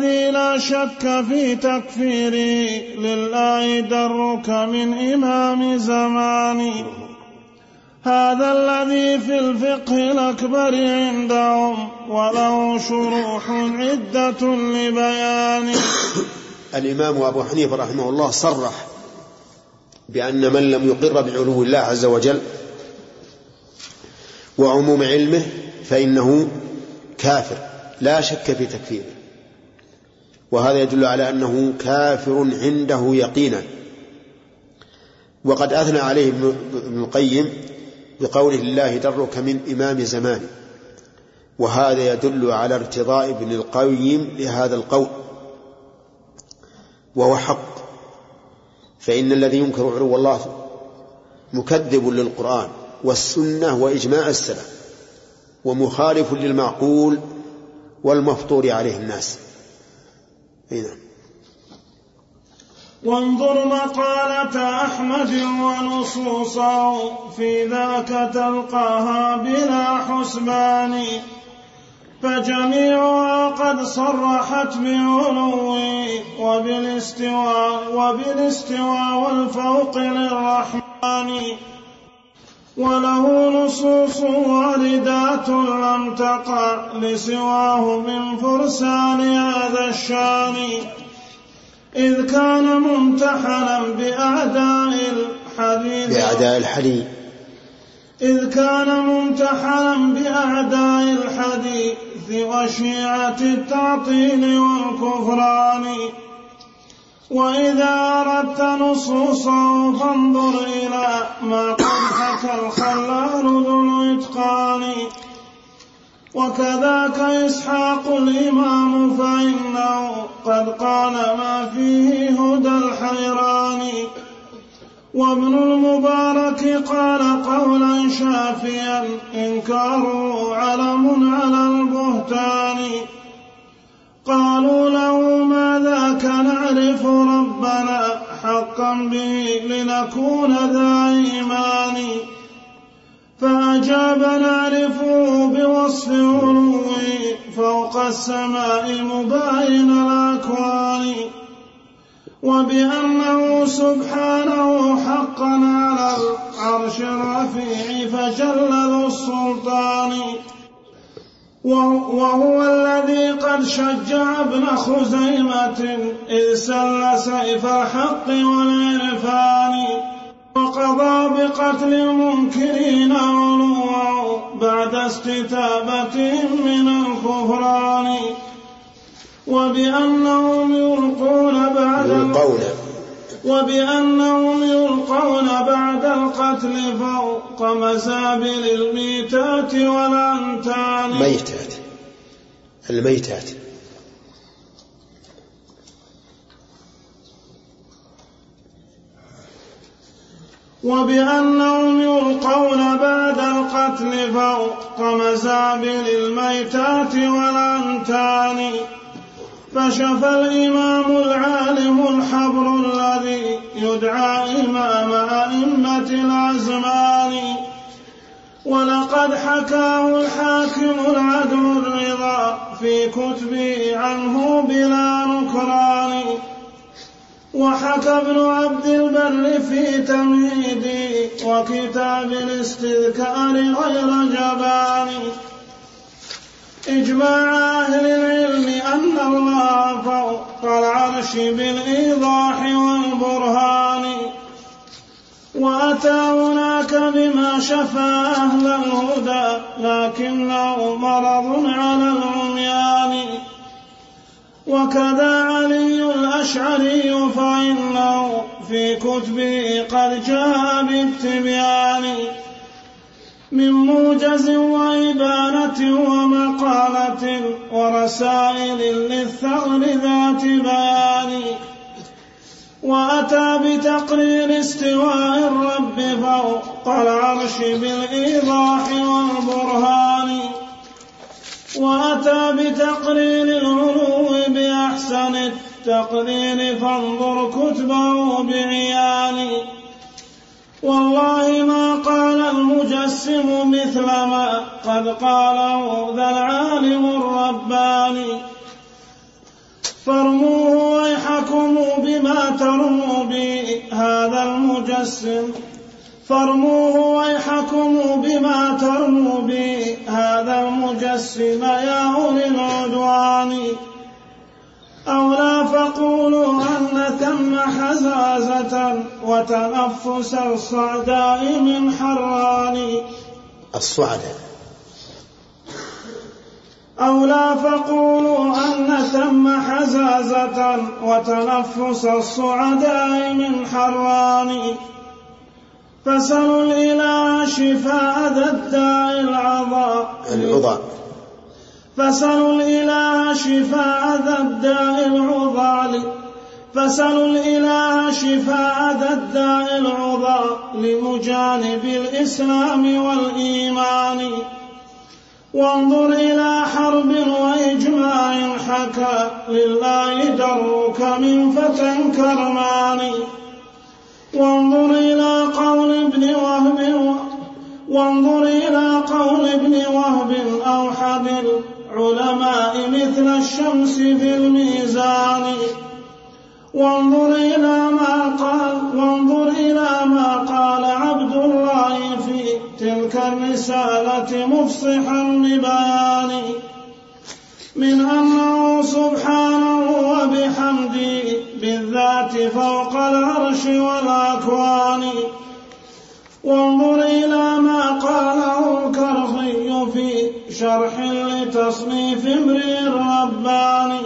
الذي لا شك في تكفيري لله درك من إمام زماني. هذا الذي في الفقه الأكبر عندهم وله شروح عدة لبيان. الإمام أبو حنيفة رحمه الله صرح بأن من لم يقر بعلو الله عز وجل وعموم علمه فإنه كافر لا شك في تكفيره. وهذا يدل على أنه كافر عنده يقينا. وقد أثنى عليه ابن القيم بقوله الله درك من إمام زمانه وهذا يدل على ارتضاء ابن القيم لهذا القول. وهو حق. فإن الذي ينكر علو الله مكذب للقرآن والسنة وإجماع السلف ومخالف للمعقول والمفطور عليه الناس. هنا وانظر مقالة أحمد ونصوصه في ذاك تلقاها بلا حسبان. فجميعها قد صرحت بعلوي وبالاستواء وبالاستواء والفوق للرحمن. وله نصوص واردات لم تقع لسواه من فرسان هذا الشان. إذ كان ممتحنا بأعداء الحديث. بأعداء الحديث. إذ كان ممتحنا بأعداء الحديث وشيعة التعطيل والكفران. وإذا أردت نصوصه فانظر إلى ما قد حكى الخلال ذو الإتقان وكذاك إسحاق الإمام فإنه قد قال ما فيه هدى الحيران. وابن المبارك قال قولا شافيا إنكاره علم على البهتان. قالوا له ما ذاك نعرف ربنا حقا به لنكون ذا إيمان؟ فأجاب نعرفه بوصف علوه فوق السماء مباين الأكوان وبأنه سبحانه حقا على العرش الرفيع فجل ذو السلطان. وهو الذي قد شجع ابن خزيمة إذ سل سيف الحق والعرفان وقضى بقتل المنكرين علوا بعد استتابتهم من الكفران وبأنهم يلقون بعد يلقون. وبأنهم يلقون بعد القتل فوق مزابل الميتات والأنتان. ميتات الميتات. وبأنهم يلقون بعد القتل فوق مزابل الميتات والأنتان. فشفى الإمام العالم الحبر الذي يدعى إمام أئمة الأزمان. ولقد حكاه الحاكم العدل الرضا في كتبه عنه بلا نكران. وحكى ابن عبد البر في تمهيدي وكتاب الاستذكار غير جبان. إجماع أهل العلم أن الله فوق العرش بالإيضاح والبرهان. وأتى هناك بما شفى أهل الهدى لكنه مرض على العميان. وكذا علي الأشعري فإنه في كتبه قد جاء بالتبيان. من موجز وإبانة ومقالة ورسائل للثغر ذات بيان. وأتى بتقرير استواء الرب فوق العرش بالإيضاح والبرهان. وأتى بتقرير العلو بأحسن التقدير فانظر كتبه بعيان. والله ما قال المجسم مثل ما قد قاله ذا العالم الرباني. فارموه ويحكم بما ترموا به هذا المجسم. فارموه ويحكم بما ترموا به هذا المجسم. يا أولي العدوان. أو لا فقولوا أن ثم حزازة وتنفس الصعداء من حران. الصعداء أو لا فقولوا أن ثم حزازة وتنفس الصعداء من حران. فسلوا الإله شفاء ذا الداء العظى العظى فسلوا الإله شفاء ذا الداء العظى فسلوا الإله شفاء ذا الداء العظى لمجانب الإسلام والإيمان. وانظر إلى حرب وإجماع حكى لله درك من فتى كرماني وانظر إلى قول ابن وهب وانظر إلى قول ابن وهب أوحد العلماء مثل الشمس في الميزان. وانظر إلى ما قال وانظر إلى ما قال عبد الله في تلك الرسالة مفصحا ببيان من أنه سبحانه وبحمده بالذات فوق العرش والأكوان. وانظر إلى ما قاله الكرخي في شرح لتصنيف امرئ رباني.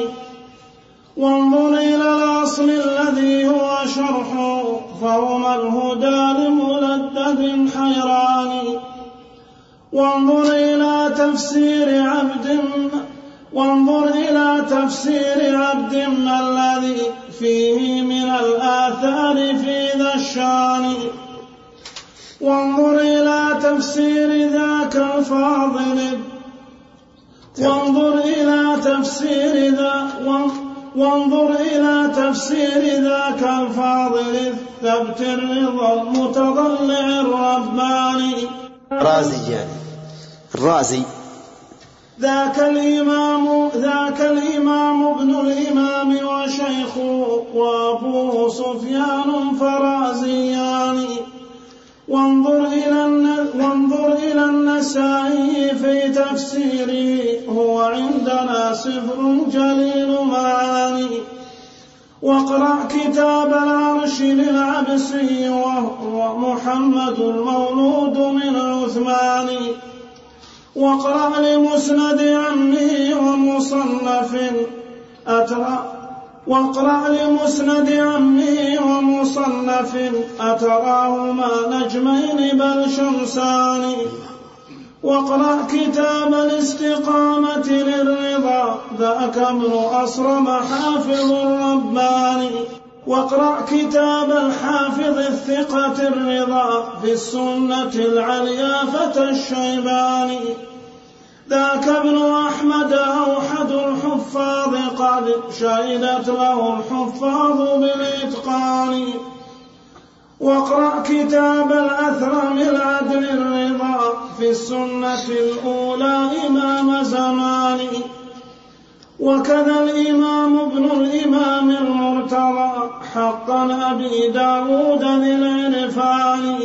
وانظر إلى الأصل الذي هو شرحه فهم الهدى لملدد حيران وانظر إلى تفسير عبد وانظر إلى تفسير عبد الذي فيه من الآثار في ذا الشان. وانظر إلى تفسير ذاك الفاضل. وانظر إلى تفسير ذا وانظر إلى تفسير ذاك الفاضل. الثبت الرضا المتضلع الرباني رازي يعني الرازي ذاك الإمام ذاك الإمام ابن الإمام وشيخه وأبوه سفيان فرازيان وانظر إلى وانظر إلى النسائي في تفسيره هو عندنا سفر جليل معاني واقرأ كتاب العرش للعبسي وهو محمد المولود من عثمان. واقرأ لمسند عمه ومصنف أترى واقرأ لمسند عمه ومصنف أتراهما نجمين بل شمسان. واقرأ كتاب الاستقامة للرضا ذاك ابن أصرم حافظ الرباني واقرأ كتاب الحافظ الثقة الرضا في السنة العليا فتى الشيباني. ذاك ابن أحمد أوحد الحفاظ قد شهدت له الحفاظ بالإتقان. واقرأ كتاب الأثرم العدل الرضا في السنة الأولى إمام زماني وكذا الإمام ابن الإمام المرتضى حقا أبي داود ذي العرفان.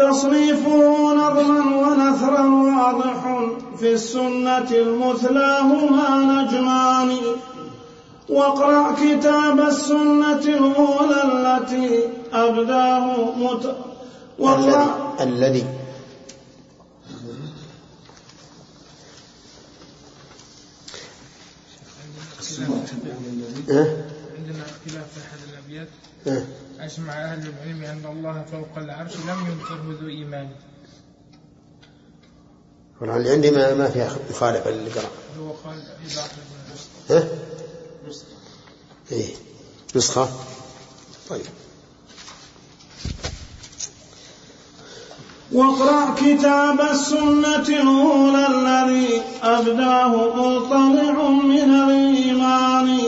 تصنيفه نظما ونثرا واضح في السنة المثلى هما نجمان. واقرأ كتاب السنة الأولى التي أبداه مت... واقرأ الذي عندنا اختلاف في أحد الأبيات. أجمع أهل العلم أن الله فوق العرش لم ينكره ذو إيمان والله اللي عندي ما, ما فيها مخالفة اللي قرأ هو قال ها؟ إيه. نسخة؟ طيب. واقرأ كتاب السنة الأولى الذي أبداه مطلع من الإيمان.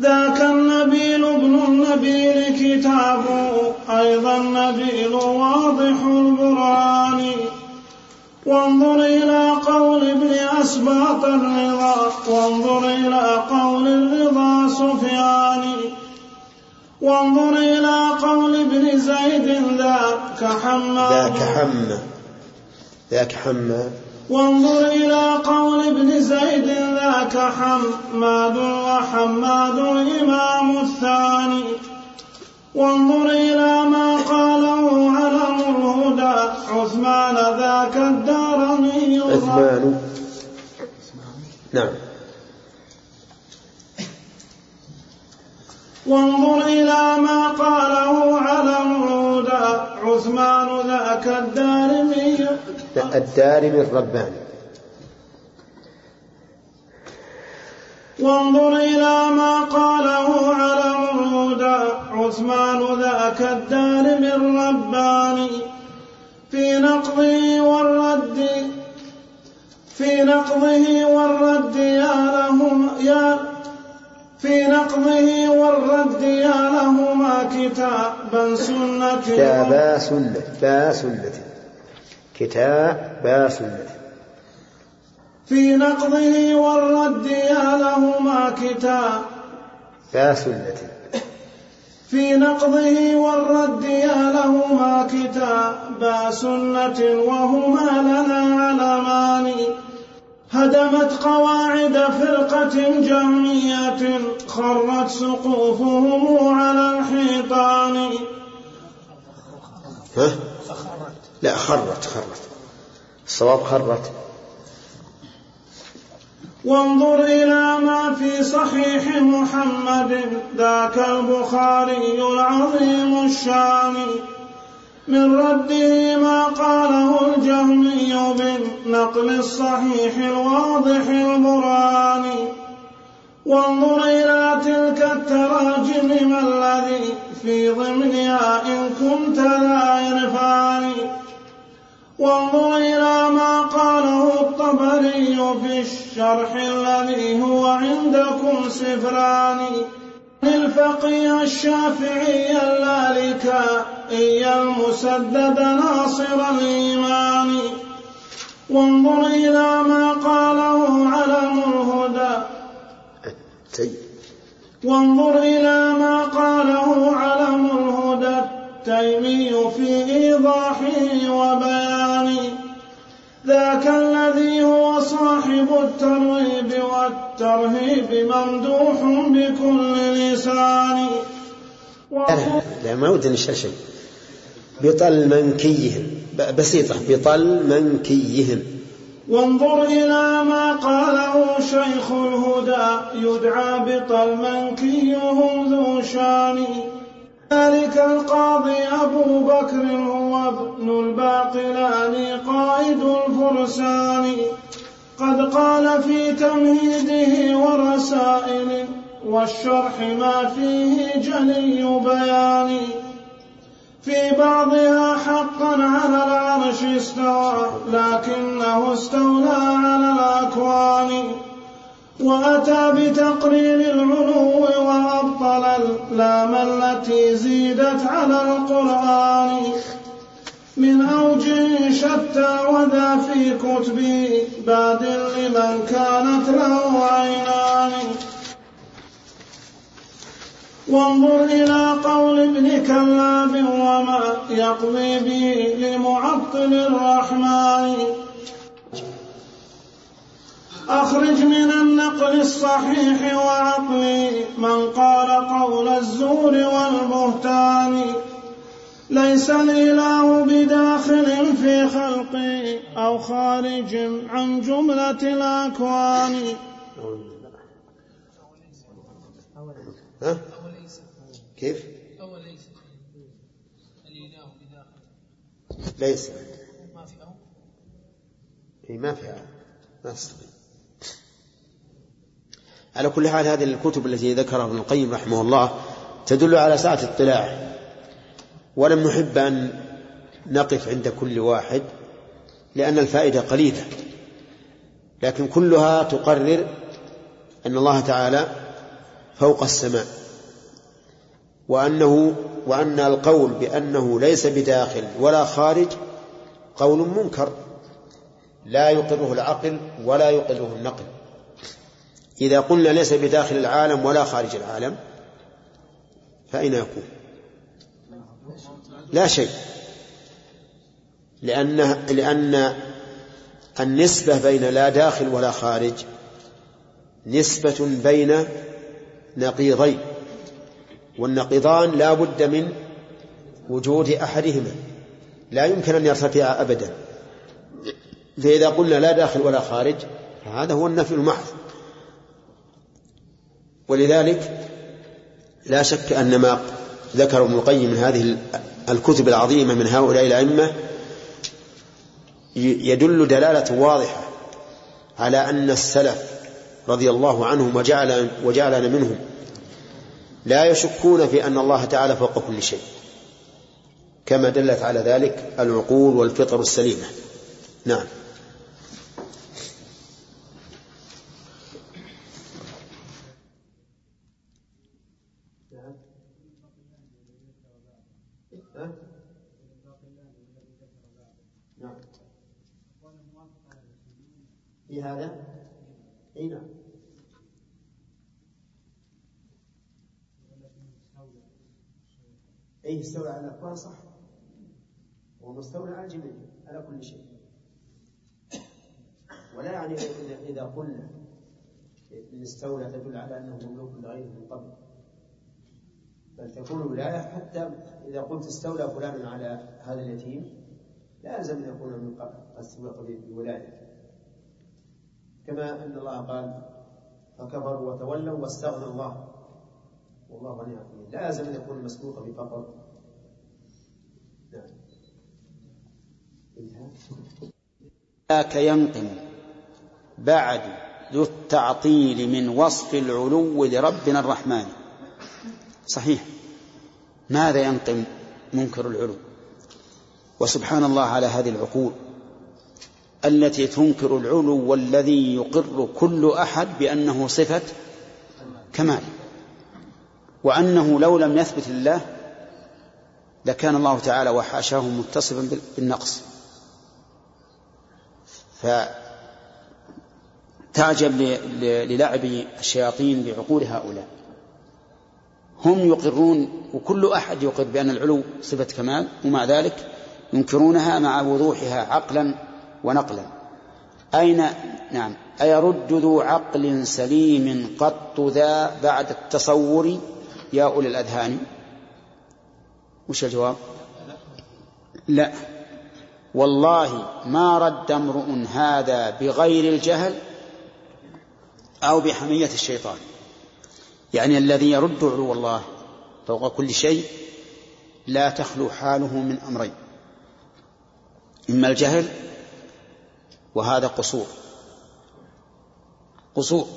ذاك النبيل ابن النبيل كتابه أيضا نبيل واضح البرهان وانظر إلى قول ابن أسباط الرضا وانظر إلى قول الرضا سفيان. وانظر إلى قول ابن زيد ذاك حماد ذاك حمى ذاك حمى وانظر إلى قول ابن زيد ذاك حماد وحماد الإمام الثاني. وانظر إلى ما قاله علم الهدى عثمان ذاك الدارمي عثمان. نعم. وانظر إلى ما قاله علم الهدى عثمان ذاك الدارمي الدارمي الرباني وانظر إلى ما قاله علم الهدى عثمان ذاك الدارمي الرباني في نقضه والرد في نقضه والرد يا لهم يا في نقضه والرد يا لهما كتابا سنة كتابا سنة با سنة كتابا سنة. في نقضه والرد يا لهما كتابا سنة. في نقضه والرد يا لهما كتابا سنة وهما لنا علمان. هدمت قواعد فرقة جمعية. خرت سقوفهم على الحيطان؟ لا خرت خرت. الصواب خرت. وانظر إلى ما في صحيح محمد ذاك البخاري العظيم الشان. من رده ما قاله الجهمي بالنقل الصحيح الواضح البراني وانظر إلى تلك التراجم ما الذي في ضمنها إن كنت لا عرفان. وانظر إلى ما قاله الطبري في الشرح الذي هو عندكم سفران. الفقيه الشافعي اللالكائي المسدد ناصر الإيمان. وانظر إلى ما قاله علم الهدى. وانظر إلى ما قاله علم التيمي في إيضاحه وبيانه. ذاك الذي هو صاحب الترغيب والترهيب ممدوح بكل لسان. لا, ما ودي نشر شيء بطل منكيهم. بسيطة بطل منكيهم. وانظر إلى ما قاله شيخ الهدى يدعى بطل منكيهم ذو شان. ذلك القاضي أبو بكر هو ابن الباقلاني قائد الفرسان. قد قال في تمهيده ورسائل والشرح ما فيه جلي بيان. في بعضها حقا على العرش استوى لكنه استولى على الأكوان. وأتى بتقرير العلو وأبطل اللام التي زيدت على القرآن. من أوجه شتى وذا في كتبه باد لمن كانت له عينان. وانظر إلى قول ابن كلاب وما يقضي به لمعطل الرحمن. أخرج من النقل الصحيح وعقلي من قال قول الزور والبهتان. ليس الإله بداخل في خلقي أو خارج عن جملة الأكوان. ها؟ كيف؟ ليس. ما في أو؟ هي ما فيها ما تستطيع على كل حال هذه الكتب التي ذكرها ابن القيم رحمه الله تدل على سعة اطلاعه ولم نحب أن نقف عند كل واحد لأن الفائدة قليلة. لكن كلها تقرر أن الله تعالى فوق السماء. وأنه وأن القول بأنه ليس بداخل ولا خارج قول منكر. لا يقره العقل ولا يقره النقل. إذا قلنا ليس بداخل العالم ولا خارج العالم فأين يكون؟ لا شيء. لأن لأن النسبة بين لا داخل ولا خارج نسبة بين نقيضين والنقيضان لا بد من وجود أحدهما لا يمكن أن يرتفع أبدا. فإذا قلنا لا داخل ولا خارج فهذا هو النفي المحض. ولذلك لا شك أن ما ذكر ابن القيم من هذه الكتب العظيمة من هؤلاء الأئمة يدل دلالة واضحة على أن السلف رضي الله عنهم وجعل وجعلنا منهم لا يشكون في أن الله تعالى فوق كل شيء كما دلت على ذلك العقول والفطر السليمة. نعم. في هذا؟ إي نعم. إي استولى على الاكوان صح. هو مستولى على الجميع على كل شيء. ولا يعني اذا قلنا ان استولى تدل على أنه مملوك لغيره من قبل بل تكون الولايه حتى إذا قلت استولى فلان على هذا اليتيم لا يلزم أن يكون من قبل قد بولايته كما أن الله قال فكفروا وتولوا واستغنى الله. والله غني عن لا يلزم أن يكون مسبوقا بفقر نعم. ذاك ينقم بعد ذو التعطيل من وصف العلو لربنا الرحمن. صحيح. ماذا ينقم منكر العلو؟ وسبحان الله على هذه العقول. التي تنكر العلو والذي يقر كل أحد بأنه صفة كمال. وأنه لو لم يثبت لله لكان الله تعالى وحاشاه متصفا بالنقص. فتعجب للعب الشياطين بعقول هؤلاء. هم يقرون وكل أحد يقر بأن العلو صفة كمال ومع ذلك ينكرونها مع وضوحها عقلا ونقلا. أين نعم. أيرد ذو عقل سليم قط ذا بعد التصور؟ يا أولي الأذهان. وش الجواب؟ لا. والله ما رد امرؤ هذا بغير الجهل أو بحمية الشيطان. يعني الذي يرد علو الله فوق كل شيء لا تخلو حاله من أمرين. إما الجهل وهذا قصور. قصور.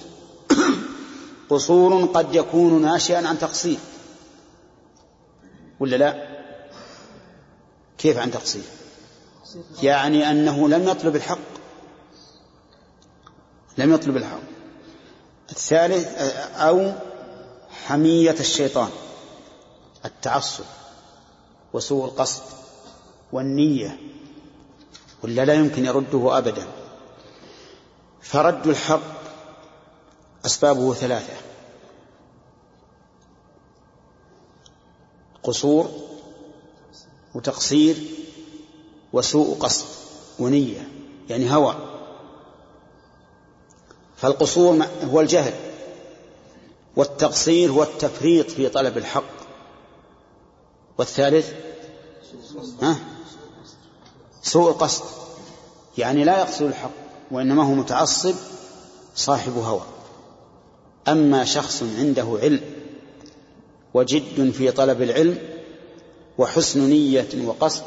قصور قد يكون ناشئا عن تقصير. ولا لا؟ كيف عن تقصير؟ يعني أنه لم يطلب الحق. لم يطلب الحق. الثالث أو حمية الشيطان. التعصب وسوء القصد والنية. ولا لا يمكن يرده أبدا. فرد الحق أسبابه ثلاثة. قصور وتقصير وسوء قصد ونية يعني هوى. فالقصور هو الجهل والتقصير هو التفريط في طلب الحق. والثالث؟ ها؟ سوء القصد يعني لا يقصد الحق وإنما هو متعصب صاحب هوى. أما شخص عنده علم وجد في طلب العلم وحسن نية وقصد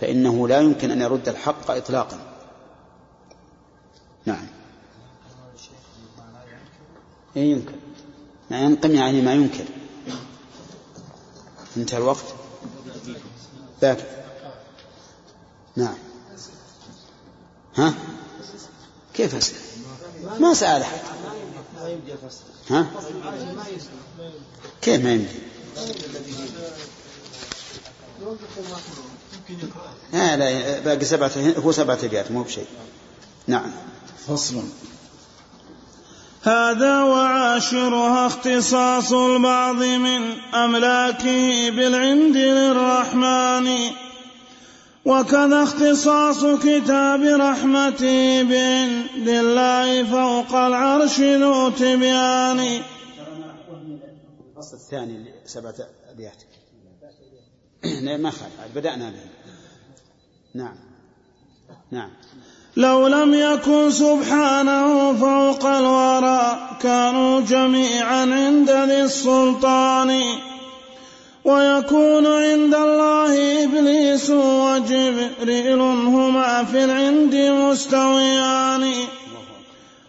فإنه لا يمكن أن يرد الحق إطلاقا. نعم. إيه يمكن. ما ينقم يعني ما ينكر انتهى الوقت. باكر. نعم. ها؟ كيف أسأل؟ ما سأل أحد. ها؟ كيف ما يمدي لا لا باقي سبعة هو سبعة أبيات مو بشيء. نعم. فصل. هذا وعاشرها اختصاص البعض من أملاكه بالعند للرحمن. وكذا اختصاص كتاب رحمته بعند الله فوق العرش ذو تبيان. الفصل الثاني سبعة أبيات ما خالف. بدأنا به. نعم. نعم. لو لم يكن سبحانه فوق الورى كانوا جميعا عند ذي السلطان. ويكون عند الله إبليس وجبريل هما في العند مستويان.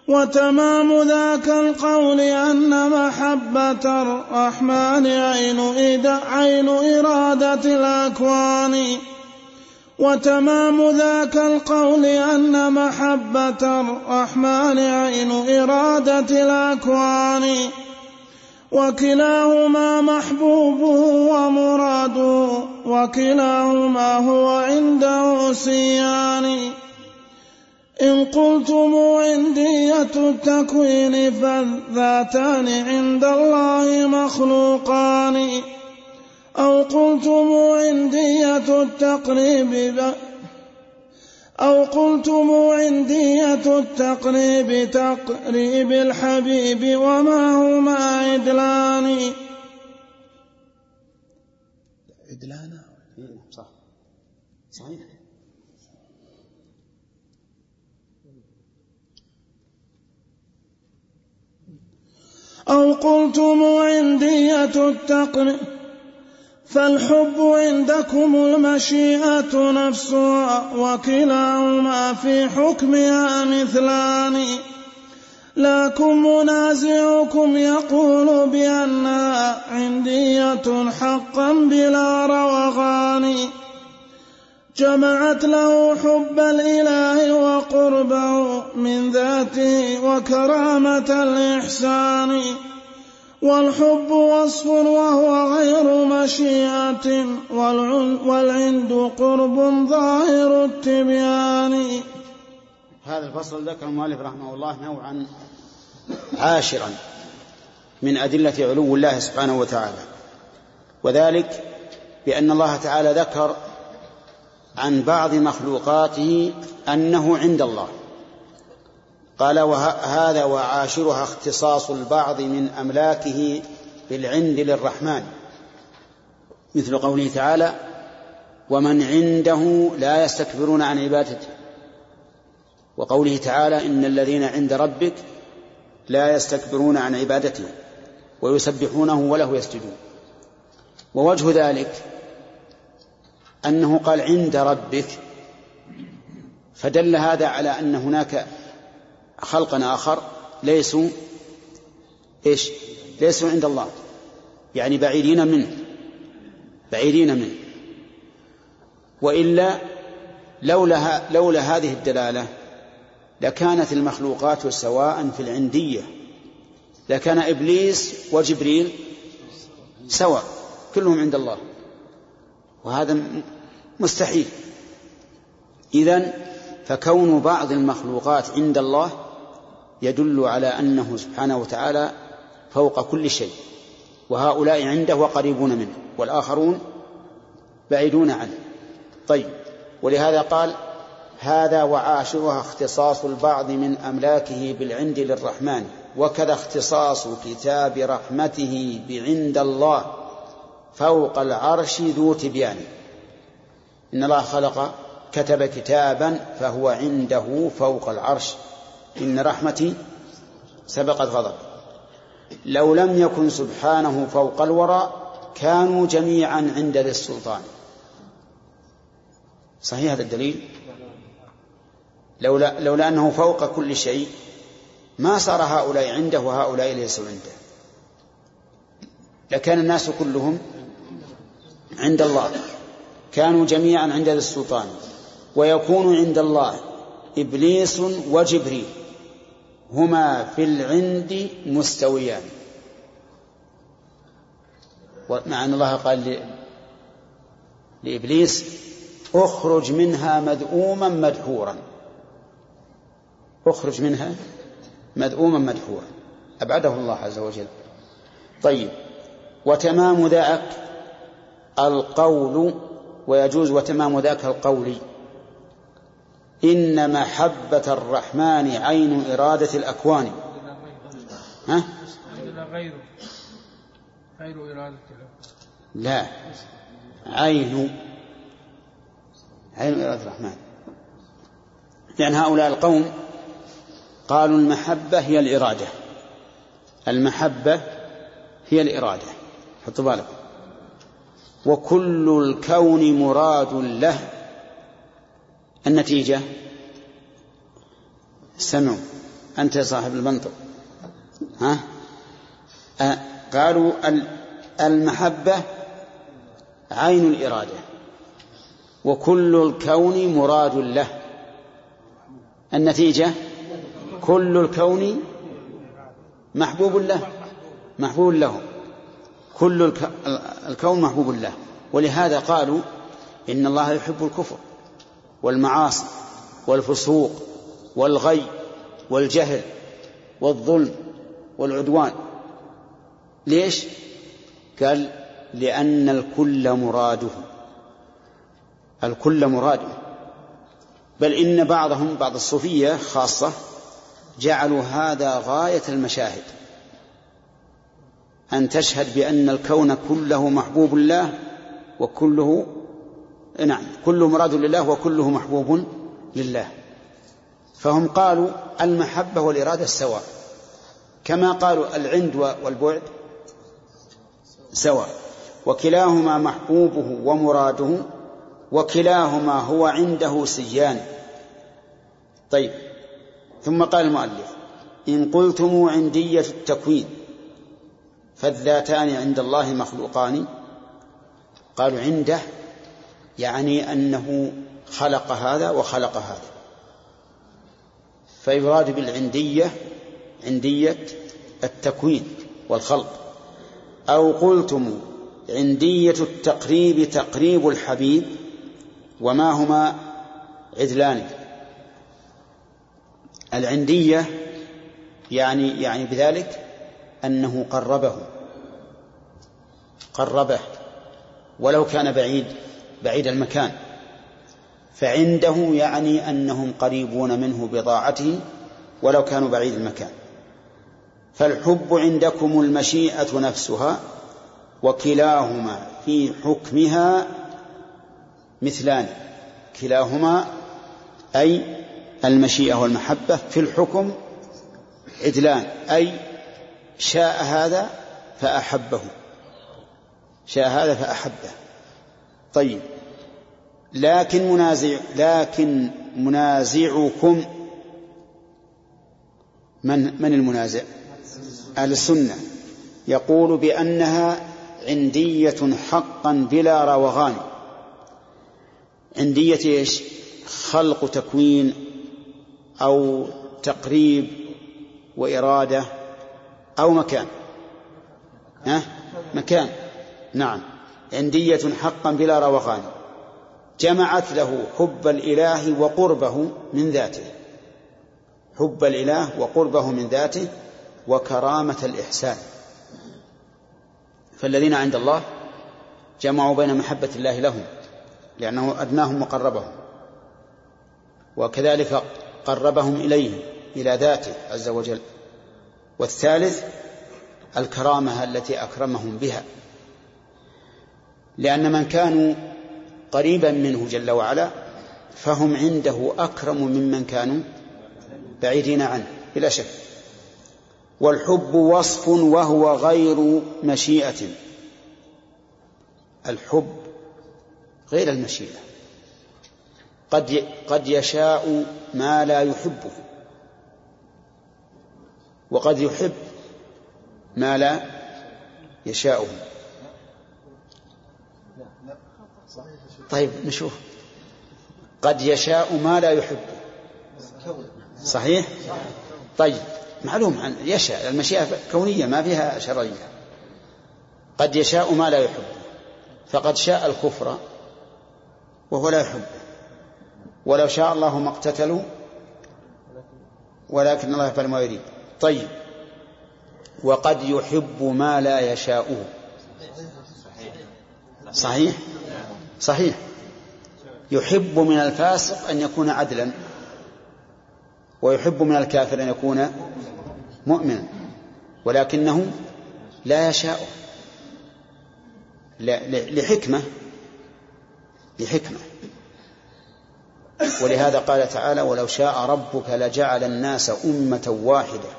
وتمام ذاك القول أن محبة الرحمن عين, عين إرادة الأكوان. وتمام ذاك القول أن محبة الرحمن عين إرادة الأكوان. وكلاهما محبوب ومراد وكلاهما هو عنده سيان. إن قلتم عندية التكوين فالذاتان عند الله مخلوقان. أو قلتم عندية التقريب أو قلتم عندية التقريب تقريب الحبيب وما هما عدلان؟ عدلان؟ صح. صحيح. أو قلتم عندية التقريب فالحب عندكم المشيئة نفسها وكلاهما في حكمها مثلان. لكن منازعكم يقول بأنها عندية حقا بلا روغان. جمعت له حب الإله وقربه من ذاته وكرامة الإحسان. والحب وصف وهو غير مشيئة والعند قرب ظاهر التبيان. هذا الفصل ذكر المؤلف رحمه الله نوعا عاشرا من أدلة علو الله سبحانه وتعالى. وذلك بأن الله تعالى ذكر عن بعض مخلوقاته أنه عند الله. قال وهذا وعاشرها اختصاص البعض من أملاكه بالعند للرحمن. مثل قوله تعالى ومن عنده لا يستكبرون عن عبادته. وقوله تعالى إن الذين عند ربك لا يستكبرون عن عبادته ويسبحونه وله يسجدون. ووجه ذلك أنه قال عند ربك. فدل هذا على أن هناك خلقا آخر ليسوا إيش؟ ليسوا عند الله. يعني بعيدين منه. بعيدين منه. وإلا لولا لولا هذه الدلالة لكانت المخلوقات سواء في العندية. لكان إبليس وجبريل سواء. كلهم عند الله. وهذا مستحيل. إذن فكون بعض المخلوقات عند الله يدل على أنه سبحانه وتعالى فوق كل شيء وهؤلاء عنده وقريبون منه والآخرون بعيدون عنه. طيب ولهذا قال هذا وعاشرها اختصاص البعض من أملاكه بالعند للرحمن وكذا اختصاص كتاب رحمته بعند الله فوق العرش ذو تبيان. إن الله خلق كتب كتابا فهو عنده فوق العرش. إن رحمتي سبقت غضب. لو لم يكن سبحانه فوق الورى كانوا جميعا عند ذي السلطان. صحيح هذا الدليل؟ لولا, لولا أنه فوق كل شيء ما صار هؤلاء عنده وهؤلاء ليسوا عنده. لكان الناس كلهم عند الله. كانوا جميعا عند ذي السلطان. ويكون عند الله إبليس وجبريل. هما في العند مستويان. مع أن الله قال لإبليس اخرج منها مذءوما مدحورا. اخرج منها مذءوما مدحورا. أبعده الله عز وجل. طيب. وتمام ذاك القول ويجوز وتمام ذاك القول. إن محبة الرحمن عين إرادة الأكوان. ها؟ غيره غير إرادة لا. عين عين إرادة الرحمن. لأن هؤلاء القوم قالوا المحبة هي الإرادة. المحبة هي الإرادة. حطوا بالكم. وكل الكون مراد له. النتيجة؟ سمعوا. أنت يا صاحب المنطق. ها؟ أه قالوا المحبة عين الإرادة وكل الكون مراد له. النتيجة؟ كل الكون محبوب له محبوب له. كل الكون محبوب له. ولهذا قالوا إن الله يحب الكفر. والمعاصي والفسوق والغي والجهل والظلم والعدوان. ليش؟ قال لأن الكل مراده. الكل مراده. بل إن بعضهم بعض الصوفية خاصة جعلوا هذا غاية المشاهد. أن تشهد بأن الكون كله محبوب الله وكله نعم. كله مراد لله وكله محبوب لله. فهم قالوا المحبة والإرادة سواء كما قالوا العند والبعد سواء. وكلاهما محبوبه ومراده وكلاهما هو عنده سيان. طيب. ثم قال المؤلف إن قلتم عندية التكوين فالذاتان عند الله مخلوقان. قالوا عنده يعني أنه خلق هذا وخلق هذا. فيراد بالعندية عندية التكوين والخلق. أو قلتم عندية التقريب تقريب الحبيب وما هما عدلان؟ العندية يعني يعني بذلك أنه قربه قربه ولو كان بعيد. بعيد المكان. فعنده يعني أنهم قريبون منه بضاعته ولو كانوا بعيد المكان. فالحب عندكم المشيئة نفسها وكلاهما في حكمها مثلان. كلاهما أي المشيئة والمحبة في الحكم عدلان. أي شاء هذا فأحبه. شاء هذا فأحبه. طيب لكن منازع لكن منازعكم من من المنازع؟ أهل السنة يقول بأنها عندية حقا بلا روغان عندية إيش؟ خلق تكوين أو تقريب وإرادة أو مكان ها؟ مكان نعم عندية حقا بلا روغان جمعت له حب الإله وقربه من ذاته. حب الإله وقربه من ذاته وكرامة الإحسان. فالذين عند الله جمعوا بين محبة الله لهم لأنه أدناهم وقربهم وكذلك قربهم إليه إلى ذاته عز وجل. والثالث الكرامة التي أكرمهم بها. لأن من كانوا قريبا منه جل وعلا فهم عنده أكرم ممن كانوا بعيدين عنه بلا شك. والحب وصف وهو غير مشيئة. الحب غير المشيئة. قد قد يشاء ما لا يحبه. وقد يحب ما لا يشاءه. طيب نشوف. قد يشاء ما لا يحبه صحيح؟ طيب معلوم عن يشاء المشيئة كونية ما فيها شرعية. قد يشاء ما لا يحبه فقد شاء الكفر وهو لا يحبه ولو شاء الله ما اقتتلوا ولكن الله يفعل ما يريد. طيب وقد يحب ما لا يشاءه صحيح؟ صحيح. يحب من الفاسق أن يكون عدلا ويحب من الكافر أن يكون مؤمنا ولكنه لا يشاء. لحكمة لحكمة. ولهذا قال تعالى ولو شاء ربك لجعل الناس أمة واحدة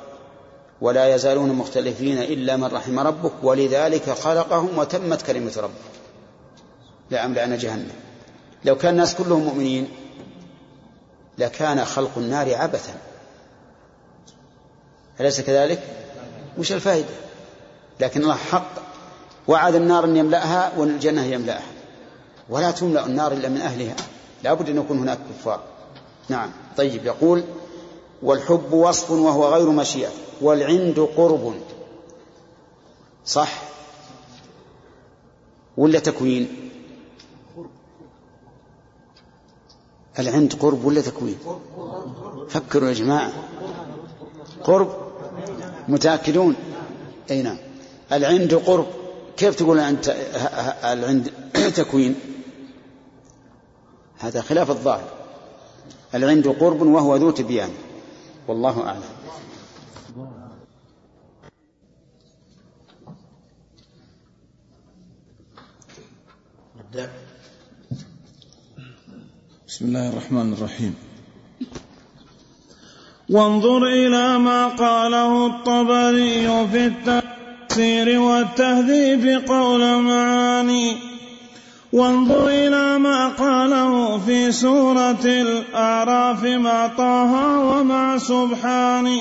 ولا يزالون مختلفين إلا من رحم ربك ولذلك خلقهم وتمت كلمة ربك. لأملأن جهنم. لو كان الناس كلهم مؤمنين لكان خلق النار عبثا. أليس كذلك؟ وش الفائدة؟ لكن الله حق. وعد النار أن يملأها والجنة يملأها. ولا تملأ النار إلا من أهلها. لا بد أن يكون هناك كفار. نعم. طيب يقول والحب وصف وهو غير مشيئة. والعند قرب. صح؟ ولا تكوين؟ العند قرب ولا تكوين؟ فكروا يا جماعة. قرب؟ متأكدون؟ أي نعم. العند قرب. كيف تقول أنت العند تكوين؟ هذا خلاف الظاهر. العند قرب وهو ذو تبيان. والله أعلم. بسم الله الرحمن الرحيم. وانظر إلى ما قاله الطبري في التفسير والتهذيب قول معاني. وانظر إلى ما قاله في سورة الأعراف مع طه ومع سبحان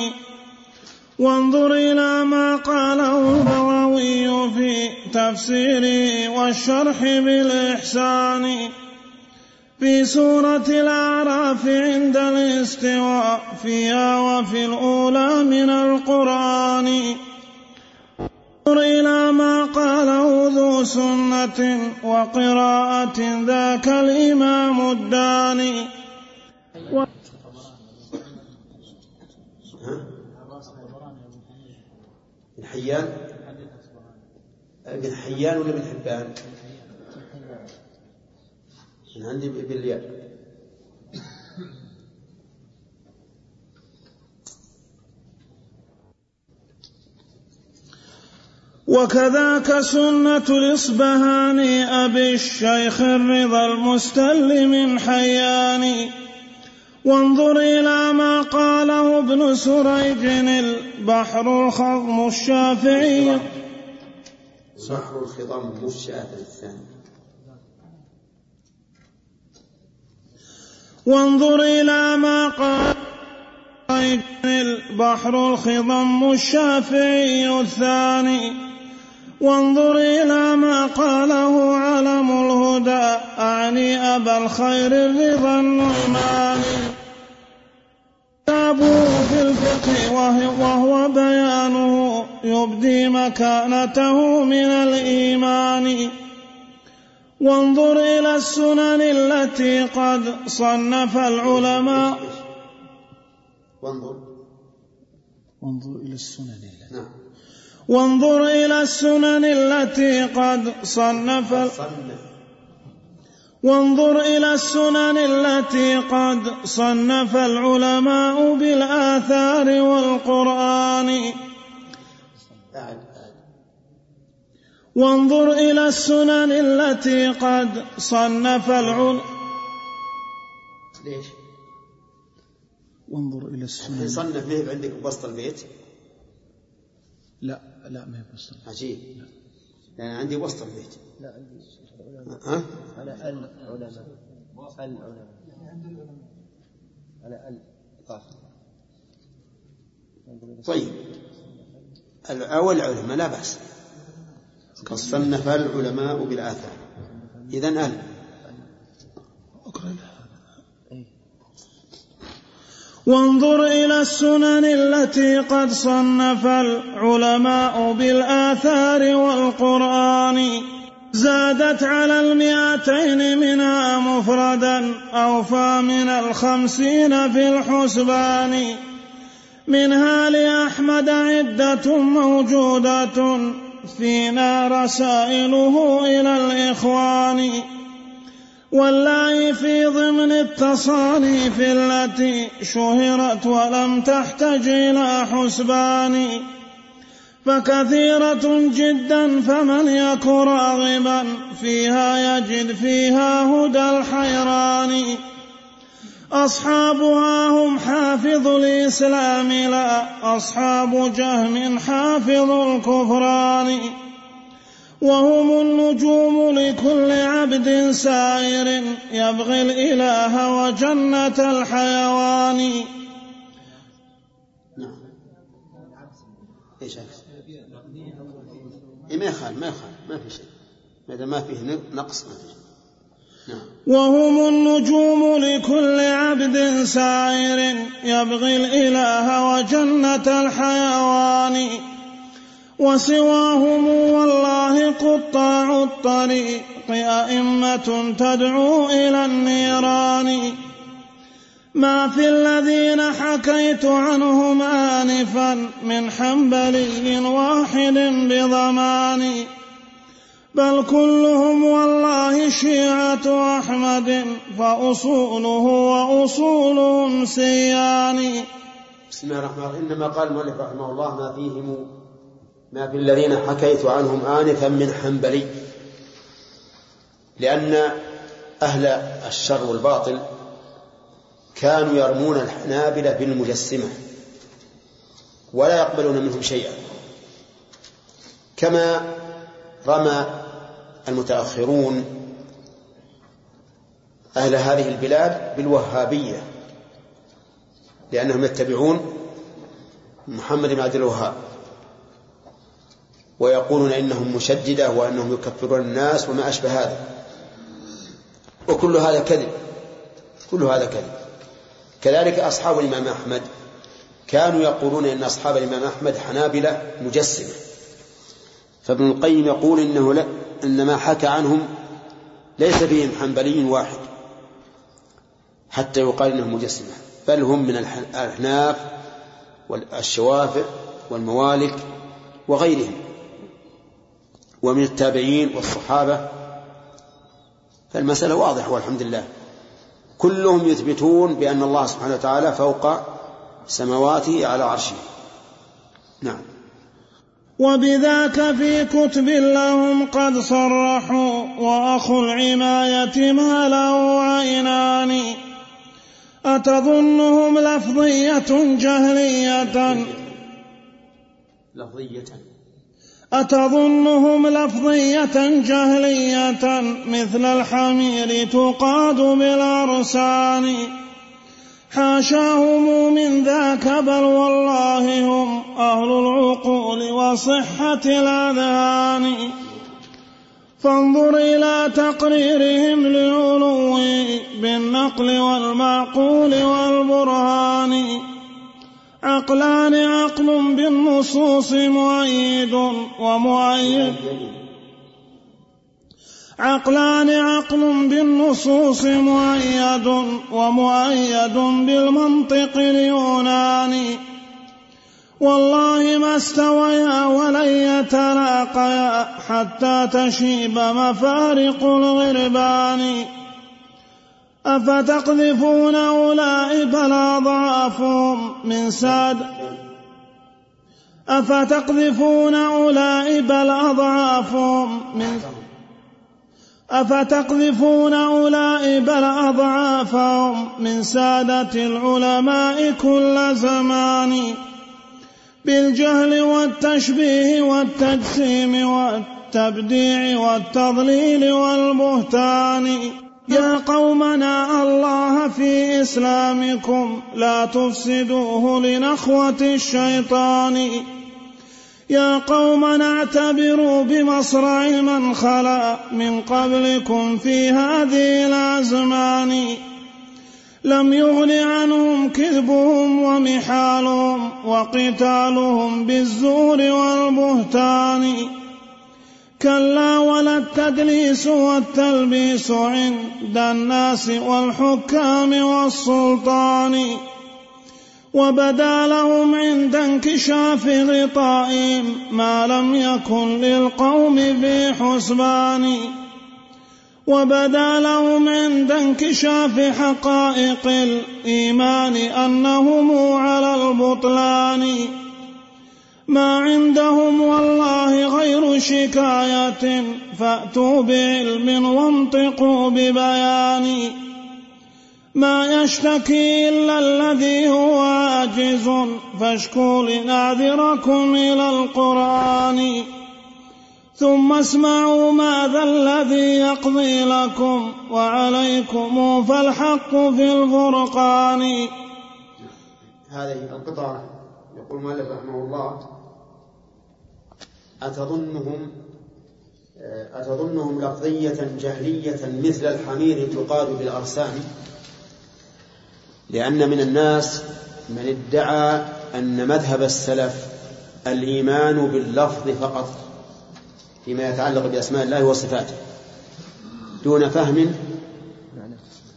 وانظر إلى ما قاله البغوي في تفسيره والشرح بالإحسان. في سورة الأعراف عند الاستواء فيها وفي الأولى من القرآن. انظر إلى ما قاله ذو سنة وقراءة ذاك الإمام الداني. و... بن حيان حيان ولا بن حبان؟ من عندي بالياء وكذاك سنة الإصبهاني أبي الشيخ الرضا المستلم حياني وانظر إلى ما قاله ابن سريج البحر الخضم الشافعي. بحر الخضم الشافعي الثاني. وانظر إلى ما قال البحر الخضم الشافعي الثاني. وانظر إلى ما قاله علم الهدى أعني أبا الخير الرضا النعماني كتابه في الفقه وهو بيانه يبدي مكانته من الإيمان. وانظر إلى السنن التي قد صنف العلماء. وانظر. وانظر إلى السنن نعم. وانظر إلى السنن التي قد صنف وانظر إلى السنن التي قد صنف العلماء بالآثار والقرآن. وانظر إلى السنن التي قد صنف العلماء. ليش؟ وانظر إلى السنن. صنف ما عندك بسط البيت؟ لا لا ما هي بسط عجيب. لأن عندي وسط البيت. لا عندي ها؟ على العلماء. العلماء. على ال طيب. أول العلماء لا بأس. قد صنف العلماء بالآثار. إذا أل وانظر إلى السنن التي قد صنف العلماء بالآثار والقرآن. زادت على المئتين منها مفردا أوفى من الخمسين في الحسبان. منها لأحمد عدة موجودة. فينا رسائله إلى الإخوان والله في ضمن التصانيف التي شهرت ولم تحتج إلى حسبان فكثيرة جدا فمن يك راغبا فيها يجد فيها هدى الحيران أصحابها هم حافظ الإسلام لا. أصحاب جهم حافظ الكفران. وهم النجوم لكل عبد سائر يبغي الإله وجنة الحيوان. نعم. إيش إيه ما يخال ما يخال ما في شيء. ما ما فيه نقص ما في شيء. نعم. وهم النجوم لكل عبد سائر يبغي الإله وجنة الحيوان. وسواهم والله قطاع الطريق أئمة تدعو إلى النيران. ما في الذين حكيت عنهم آنفا من حنبلي واحد بضمان. بل كلهم والله شيعة أحمد فأصوله وأصولهم سيان. بسم الله الرحمن الرحيم. إنما قال المؤلف رحمه الله ما فيهم ما في الذين حكيت عنهم آنفا من حنبلي. لأن أهل الشر والباطل كانوا يرمون الحنابلة بالمجسمة ولا يقبلون منهم شيئا. كما رمى المتأخرون أهل هذه البلاد بالوهابية لأنهم يتبعون محمد بن عبد الوهاب ويقولون إنهم مشددة وأنهم يكفرون الناس وما أشبه هذا. وكل هذا كذب كل هذا كذب. كذلك أصحاب الإمام أحمد كانوا يقولون إن أصحاب الإمام أحمد حنابلة مجسمة. فابن القيم يقول إنه لا إن ما حكى عنهم ليس فيهم حنبلي واحد حتى يقال إنهم مجسمة بل هم من الأحناف والشوافع والموالك وغيرهم ومن التابعين والصحابة. فالمسألة واضحة والحمد لله. كلهم يثبتون بأن الله سبحانه وتعالى فوق سماواته على عرشه. نعم. وبذاك في كتب لهم قد صرحوا وأخو العناية ما له عينان. أتظنهم لفظية جهلية؟ لفظية. أتظنهم لفظية جهلية؟ مثل الحمير تقاد بالأرسان. حاشاهم من ذاك بل والله هم أهل العقول وصحة الأذهان. فانظر إلى تقريرهم للعلو بالنقل والمعقول والبرهان. عقلان عقل بالنصوص مؤيد ومؤيد. عقلان عقل بالنصوص مؤيد ومؤيد بالمنطق اليوناني. والله ما استويا ولن يتلاقيا حتى تشيب مفارق الغربان. أفتقذفون أولئك الأضعافهم من ساد؟ أفتقذفون أولئك الأضعافهم من أفتقذفون أولئك الأضعافهم من سادة العلماء كل زمان بالجهل والتشبيه والتجسيم والتبديع والتضليل والبهتان. يا قومنا الله في إسلامكم لا تفسدوه لنخوة الشيطان. يا قومنا اعتبروا بمصرع من خلأ من قبلكم في هذه الأزمان. لم يغن عنهم كذبهم ومحالهم وقتالهم بالزور والبهتان. كلا ولا التدليس والتلبيس عند الناس والحكام والسلطان. وبدا لهم عند انكشاف غطائهم ما لم يكن للقوم في حسبان. وبدا لهم عند انكشاف حقائق الإيمان أنهم على البطلان. ما عندهم والله غير شكاية فأتوا بعلم وانطقوا ببيان. ما يشتكي إلا الذي هو عاجز. فاشكوا لنعذركم إلى القرآن. ثم اسمعوا ماذا الذي يقضي لكم وعليكم فالحق في الفرقان. هذه القطعة يقول مالك رحمه الله أتظنهم أتظنهم لفظية جهلية مثل الحمير تقاد بالأرسام؟ لأن من الناس من ادعى أن مذهب السلف الإيمان باللفظ فقط فيما يتعلق بأسماء الله وصفاته دون فهم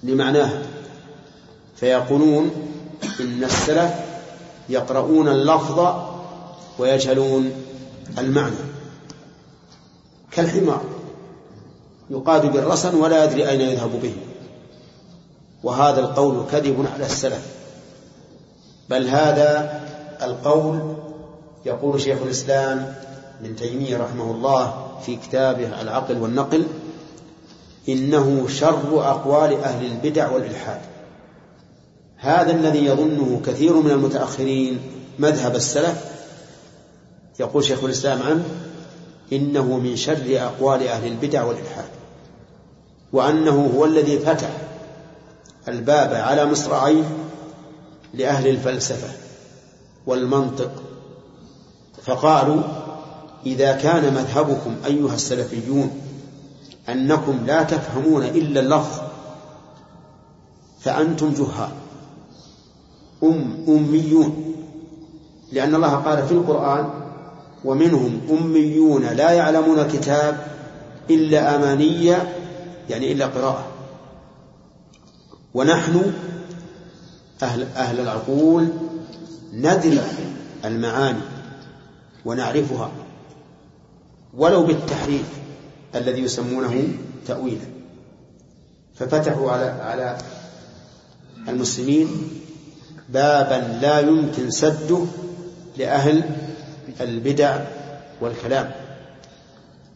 لمعناه. فيقولون إن السلف يقرؤون اللفظ ويجهلون المعنى. كالحمار يقاد بالرسن ولا يدري أين يذهب به. وهذا القول كذب على السلف. بل هذا القول يقول شيخ الإسلام ابن تيمية رحمه الله في كتابه العقل والنقل إنه شر أقوال أهل البدع والإلحاد. هذا الذي يظنه كثير من المتأخرين مذهب السلف. يقول شيخ الإسلام عنه إنه من شر أقوال أهل البدع والإلحاد وأنه هو الذي فتح الباب على مصراعيه لأهل الفلسفة والمنطق. فقالوا إذا كان مذهبكم أيها السلفيون أنكم لا تفهمون إلا اللفظ فأنتم جهال أم أميون لأن الله قال في القرآن ومنهم أميون لا يعلمون كتاب إلا أمانية يعني إلا قراءة. ونحن أهل, أهل العقول ندري المعاني ونعرفها ولو بالتحريف الذي يسمونه تأويلا. ففتحوا على على المسلمين بابا لا يمكن سده لأهل البدع والكلام.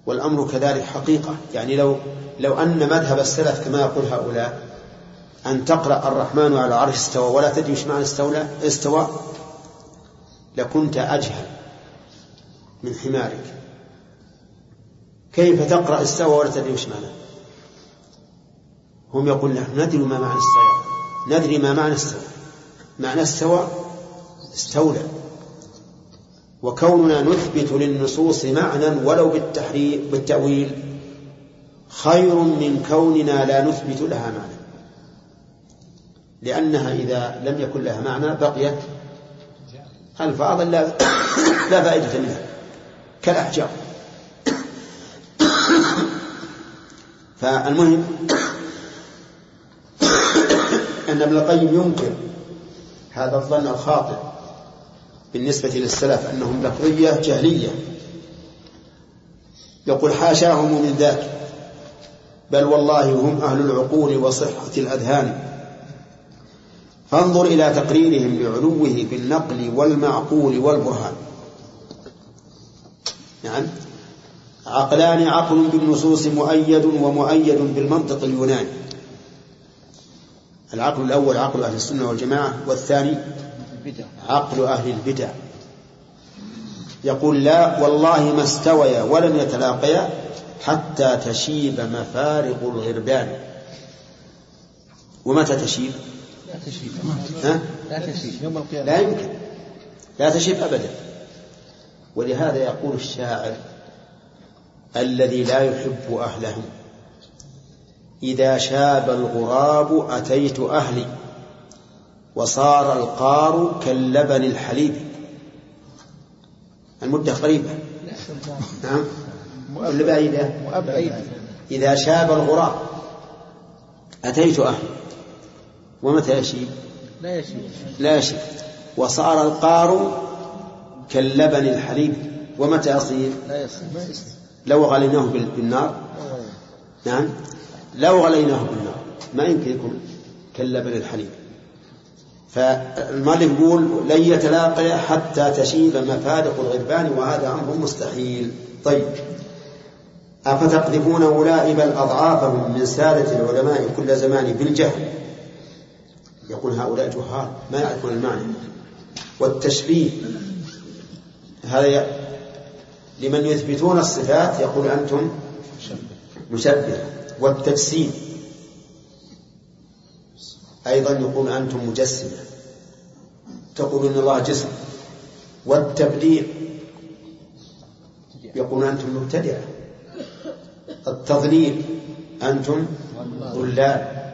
والأمر كذلك حقيقة. يعني لو لو أن مذهب السلف كما يقول هؤلاء أن تقرأ الرحمن على العرش استوى ولا تدري إيش معنى استولى استوى؟ لكنت أجهل من حمارك. كيف تقرأ استوى ولا تدري وش معنى؟ هم يقول نحن ندري ما معنى استوى. ندري ما معنى استوى. معنى استوى استولى. وكوننا نثبت للنصوص معنى ولو بالتحريف بالتأويل خير من كوننا لا نثبت لها معنى. لأنها إذا لم يكن لها معنى بقيت ألفاظا لا لا فائدة منها كالأحجار. فالمهم أن ابن القيم ينكر هذا الظن الخاطئ بالنسبة للسلف أنهم لفظية جهلية. يقول حاشاهم من ذاك بل والله هم أهل العقول وصحة الأذهان. فانظر إلى تقريرهم بعلوه بالنقل والمعقول والبرهان. نعم. عقلان عقل بالنصوص مؤيد ومؤيد بالمنطق اليوناني. العقل الأول عقل أهل السنة والجماعة والثاني عقل أهل البدع. يقول لا والله ما استويا ولم يتلاقيا حتى تشيب مفارق الغربان. ومتى تشيب؟ لا ها؟ لا يوم القيامة. لا يمكن. لا تشيب أبدا. ولهذا يقول الشاعر الذي لا يحب أهله إذا شاب الغراب أتيت أهلي وصار القار كاللبن الحليب. المدة قريبة. نعم. ولا بعيدة؟ إذا شاب الغراب أتيت أهلي ومتى يشيب لا يشيء لا يشيب وصار القار كاللبن الحليب. ومتى يصير؟ لا يصير. لو غليناه بال- بالنار. نعم. لو غليناه بالنار. ما يمكن يكون كاللبن الحليب. فالمؤلف يقول لن يتلاقى حتى تشيب مفارق الغربان وهذا أمر مستحيل. طيب. افتقذفونه لا بل اضعافهم من سادة العلماء كل زمان بالجهل. يقول هؤلاء جهال ما يعرفون المعنى. والتشبيه هذا لمن يثبتون الصفات يقول أنتم مشبه. والتجسيم أيضا يقول أنتم مجسمة. تقولون إن الله جسم. والتبديع يقول أنتم مبتدعة. التضليل أنتم ضلال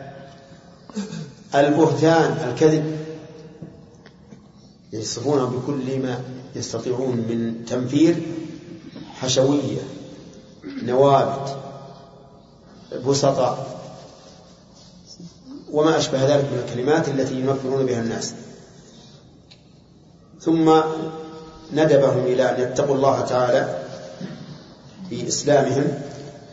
البهتان الكذب. يصفون بكل ما يستطيعون من تنفير حشوية نوابت بسطاء وما أشبه ذلك من الكلمات التي ينفرون بها الناس. ثم ندبهم إلى أن يتقوا الله تعالى في إسلامهم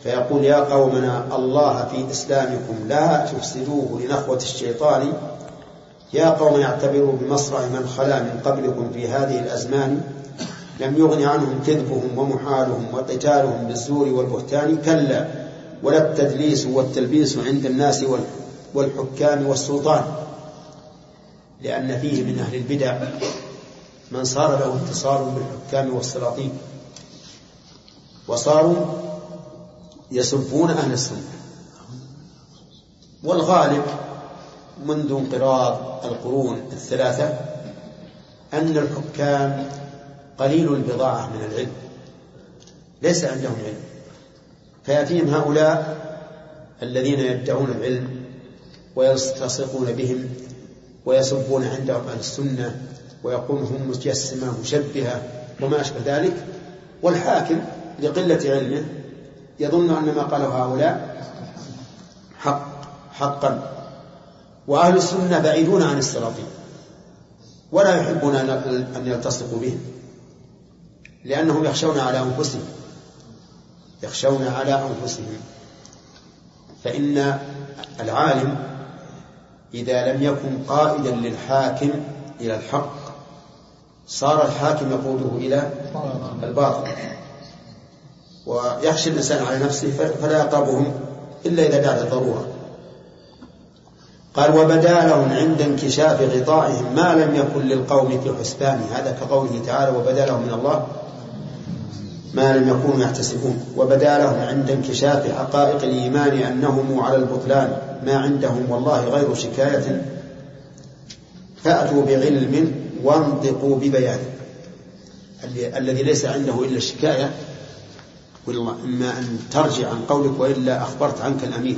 فيقول يا قومنا الله في إسلامكم لا تفسدوه لنخوة الشيطان. يا قوم اعتبروا بمصرع من خلا من قبلكم في هذه الأزمان. لم يغن عنهم كذبهم ومحالهم وقتالهم بالزور والبهتان. كلا ولا التدليس والتلبيس عند الناس وال- والحكام والسلطان. لأن فيه من أهل البدع من صار له اتصال بالحكام والسلاطين. وصاروا يسبون أهل السنة. والغالب منذ انقراض القرون الثلاثة أن الحكام قليل البضاعة من العلم. ليس عندهم علم. فيأتيهم هؤلاء الذين يدعون العلم ويلتصقون بهم ويسبون عندهم أهل السنة ويقولون هم مجسمة مشبهة وما أشبه ذلك. والحاكم لقلة علمه يظن أن ما قاله هؤلاء حق حقا. وأهل السنة بعيدون عن السلاطين. ولا يحبون أن يلتصقوا بهم. لأنهم يخشون على أنفسهم. يخشون على أنفسهم. فإن العالم إذا لم يكن قائدا للحاكم إلى الحق صار الحاكم يقوده إلى الباطل. ويخشى الإنسان على نفسه فلا يقربهم إلا إذا دعت الضرورة. قال وبدا لهم عند انكشاف غطائهم ما لم يكن للقوم في حسبان هذا كقوله تعالى وبدا لهم من الله ما لم يكونوا يحتسبون. وبدا لهم عند انكشاف حقائق الإيمان أنهم على البطلان ما عندهم والله غير شكاية. فأتوا بعلم وانطقوا ببيان. الذي ليس عنده إلا الشكاية والله إما أن ترجع عن قولك وإلا أخبرت عنك الأمير.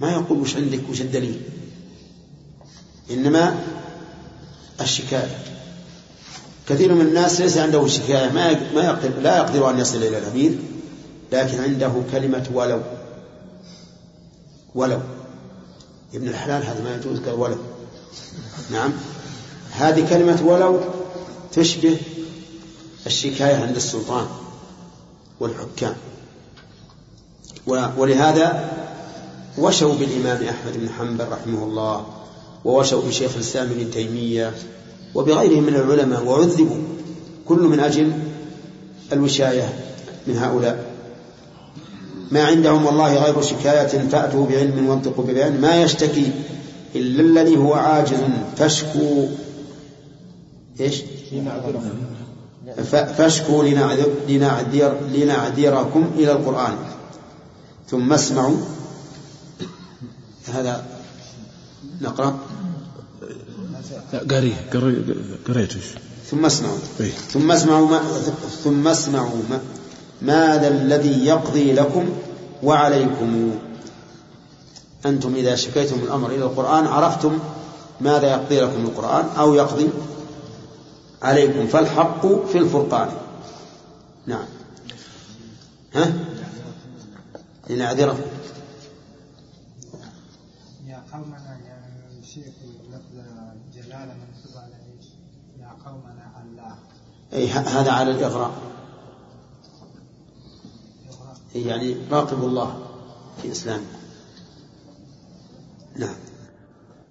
ما يقول وش عندك وش الدليل إنما الشكاية. كثير من الناس ليس عنده شكاية ما ما يقدر لا يقدر أن يصل إلى الأمير لكن عنده كلمة ولو. ولو. ابن الحلال هذا ما يجوز قال ولو. نعم. هذه كلمة ولو تشبه الشكاية عند السلطان والحكام. ولهذا وشوا بالإمام أحمد بن حنبل رحمه الله ووشوا بشيخ الإسلام ابن تيمية وبغيرهم من العلماء وعذبوا كل من أجل الوشاية من هؤلاء. ما عندهم والله غير شكاية فأتوا بعلم وانطقوا ببيان. ما يشتكي إلا الذي هو عاجز فاشكوا. إيش؟ فاشكوا لنعذر لنعذر لنعذركم إلى القرآن. ثم اسمعوا. هذا نقرأ. قريه قريته ثم اسمعوا. إيه. ثم اسمعوا ما ثم اسمعوا ما ماذا الذي يقضي لكم وعليكم؟ أنتم إذا شكيتم الأمر إلى القرآن عرفتم ماذا يقضي لكم القرآن أو يقضي. عليكم فالحق في الفرقان. نعم. ها؟ لنعذره يا قومنا يعني شيخ لفظ جلالة منصوب على إيش؟ يا قومنا الله. ه- هذا على الإغراء. أي يعني راقبوا الله في إسلامه. نعم.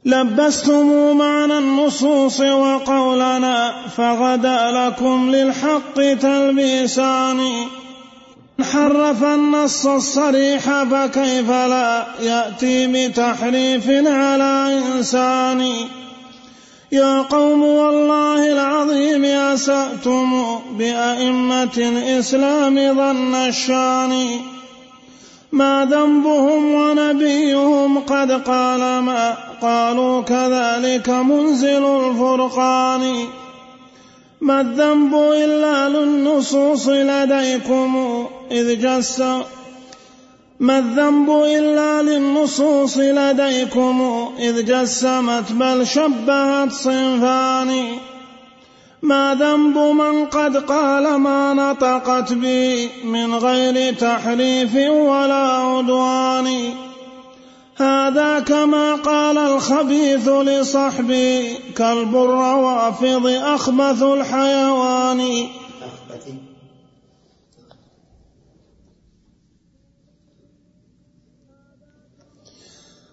لبستم معنى النصوص وقولنا فغدا لكم للحق تلبيسان. حرف النص الصريح فكيف لا يأتي بتحريف على إنسان. يا قوم والله العظيم أسأتم بأئمة الإسلام ظن الشان. ما ذنبهم ونبيهم قد قال ما قالوا كذلك منزل الفرقان. ما الذنب إلا للنصوص لديكم إذ جس. ما الذنب إلا للنصوص لديكم إذ جسمت بل شبهت صنفان. ما ذنب من قد قال ما نطقت به من غير تحريف ولا عدوان. هذا كما قال الخبيث لصحبه كلب الروافض أخبث الحيوان.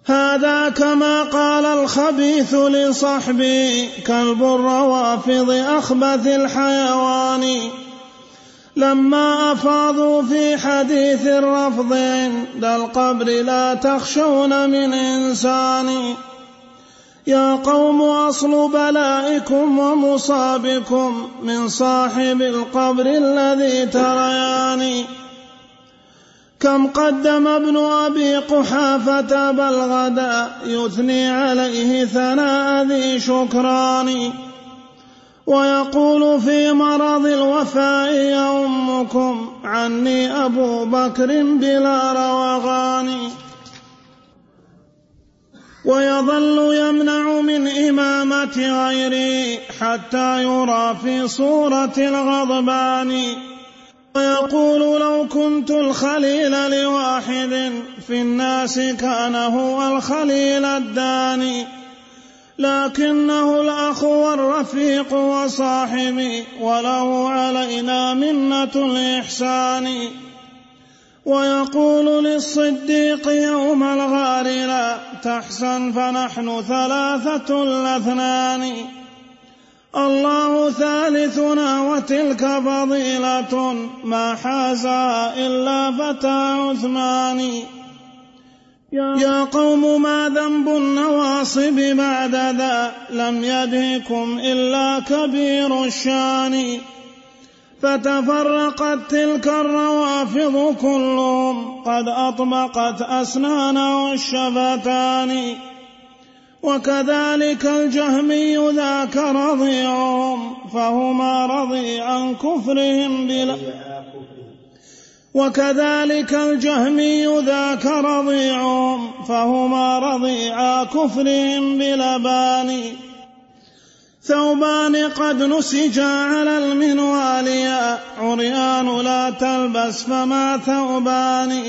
هذا كما قال الخبيث لصحبه كلب الروافض أخبث الحيوان. لما أفاضوا في حديث الرفض عند القبر لا تخشون من إنسان. يا قوم أصل بلائكم ومصابكم من صاحب القبر الذي تريان كم قدم ابن أبي قحافة بل غدا يثني عليه ثناء ذي شكران. ويقول في مرض الوفاء يؤمكم عني أبو بكر بلا روغان ويظل يمنع من إمامة غيري حتى يرى في صورة الغضبان. ويقول لو كنت الخليل لواحد في الناس كان هو الخليل الداني. لكنه الأخ والرفيق وصاحبي وله علينا منة الإحسان. ويقول للصديق يوم الغار لا تحسن فنحن ثلاثة الاثنان. الله ثالثنا وتلك فضيلة ما حازها إلا فتى عثمان. يا قوم ما ذنب النواصب بعد ذا لم يدهكم إلا كبير الشأن. فتفرقت تلك الروافض كلهم قد أطبقت أسنانه الشفتان وكذلك الجهمي ذاك رضيعهم فهما رضيعا كفرهم بلا وكذلك الجهمي ذاك رضيعهم فهما رضيعا كفرهم بلبان. ثوبان قد نسجا على المنوال يا عريان لا تلبس فما ثوبان.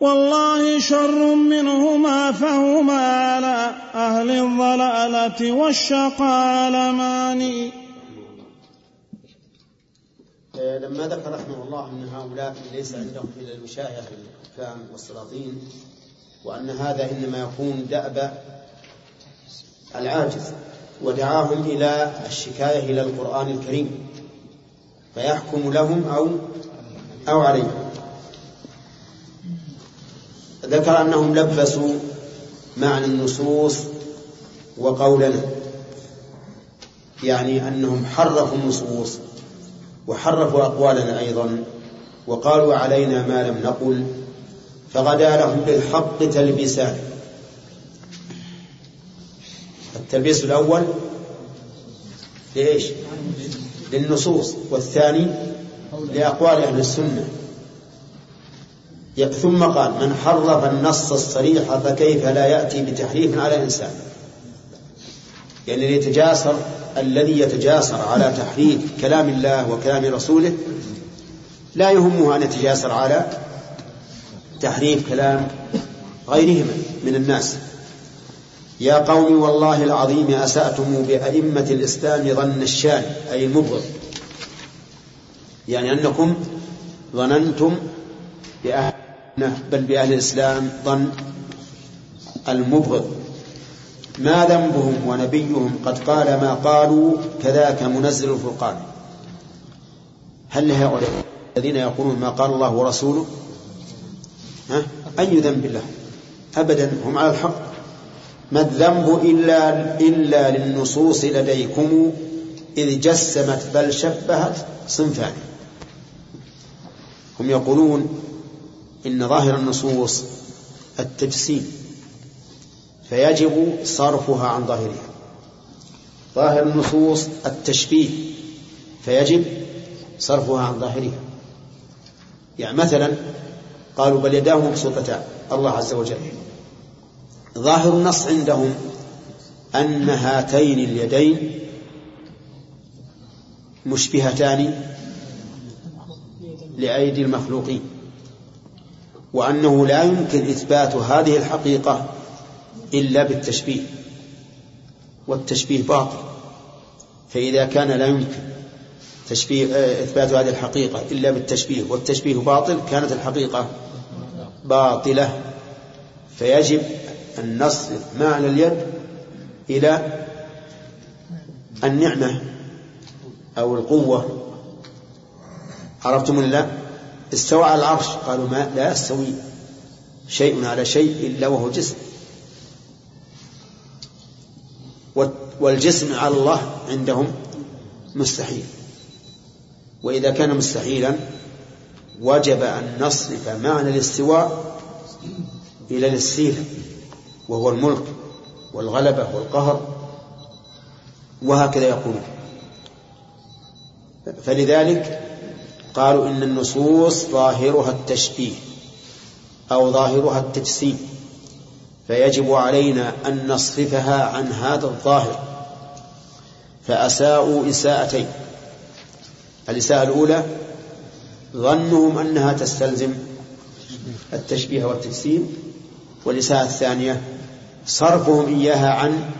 والله شر منهما فهما على أهل الضلالة والشقاء علمان لما ذكر رحمه الله أن هؤلاء ليس عندهم إلا الوشاية بالحكام والسلاطين وأن هذا إنما يكون دأب العاجز ودعاهم إلى الشكاية إلى القرآن الكريم فيحكم لهم أو أو عليهم. ذكر أنهم لبسوا معنى النصوص وقولنا يعني أنهم حرفوا النصوص. وحرفوا أقوالنا أيضا وقالوا علينا ما لم نقل فغدا لهم بالحق تلبسان التلبيس الأول لإيش؟ للنصوص والثاني لأقوال أهل السنة. ثم قال من حرف النص الصريح فكيف لا يأتي بتحريف على إنسان؟ يعني يتجاسر الذي يتجاسر على تحريف كلام الله وكلام رسوله لا يهمها أن يتجاسر على تحريف كلام غيرهم من الناس. يا قوم والله العظيم أسأتم بأئمة الإسلام ظن الشان أي المبغض. يعني أنكم ظننتم بأهل بل بأهل الإسلام ظن المبغض. ما ذنبهم ونبيهم قد قال ما قالوا كذاك منزل الفرقان. هل لهؤلاء الذين يقولون ما قال الله ورسوله؟ ها؟ أي ذنب لهم؟ أبدا هم على الحق. ما الذنب إلا, إلا للنصوص لديكم إذ جسمت بل شبهت صنفان. هم يقولون إن ظاهر النصوص التجسيم. فيجب صرفها عن ظاهرها. ظاهر النصوص التشبيه فيجب صرفها عن ظاهرها. يعني مثلا قالوا بل يداه مبسوطتان الله عز وجل. ظاهر النص عندهم أن هاتين اليدين مشبهتان لأيدي المخلوقين وأنه لا يمكن إثبات هذه الحقيقة إلا بالتشبيه والتشبيه باطل فإذا كان لا يمكن تشبيه آه، إثبات هذه الحقيقة إلا بالتشبيه والتشبيه باطل كانت الحقيقة باطلة فيجب أن نصرف معنى اليد إلى النعمة أو القوة. عرفتم ولا استوى على العرش قالوا ما لا يستوي شيء على شيء إلا وهو جسم. والجسم على الله عندهم مستحيل. وإذا كان مستحيلا وجب أن نصرف معنى الاستواء إلى الاستيلاء وهو الملك والغلبة والقهر وهكذا يقولون فلذلك قالوا إن النصوص ظاهرها التشبيه أو ظاهرها التجسيم فيجب علينا أن نصرفها عن هذا الظاهر. فأساءوا إساءتين. الإساءة الأولى ظنهم أنها تستلزم التشبيه والتجسيم. والإساءة الثانية صرفهم إياها عن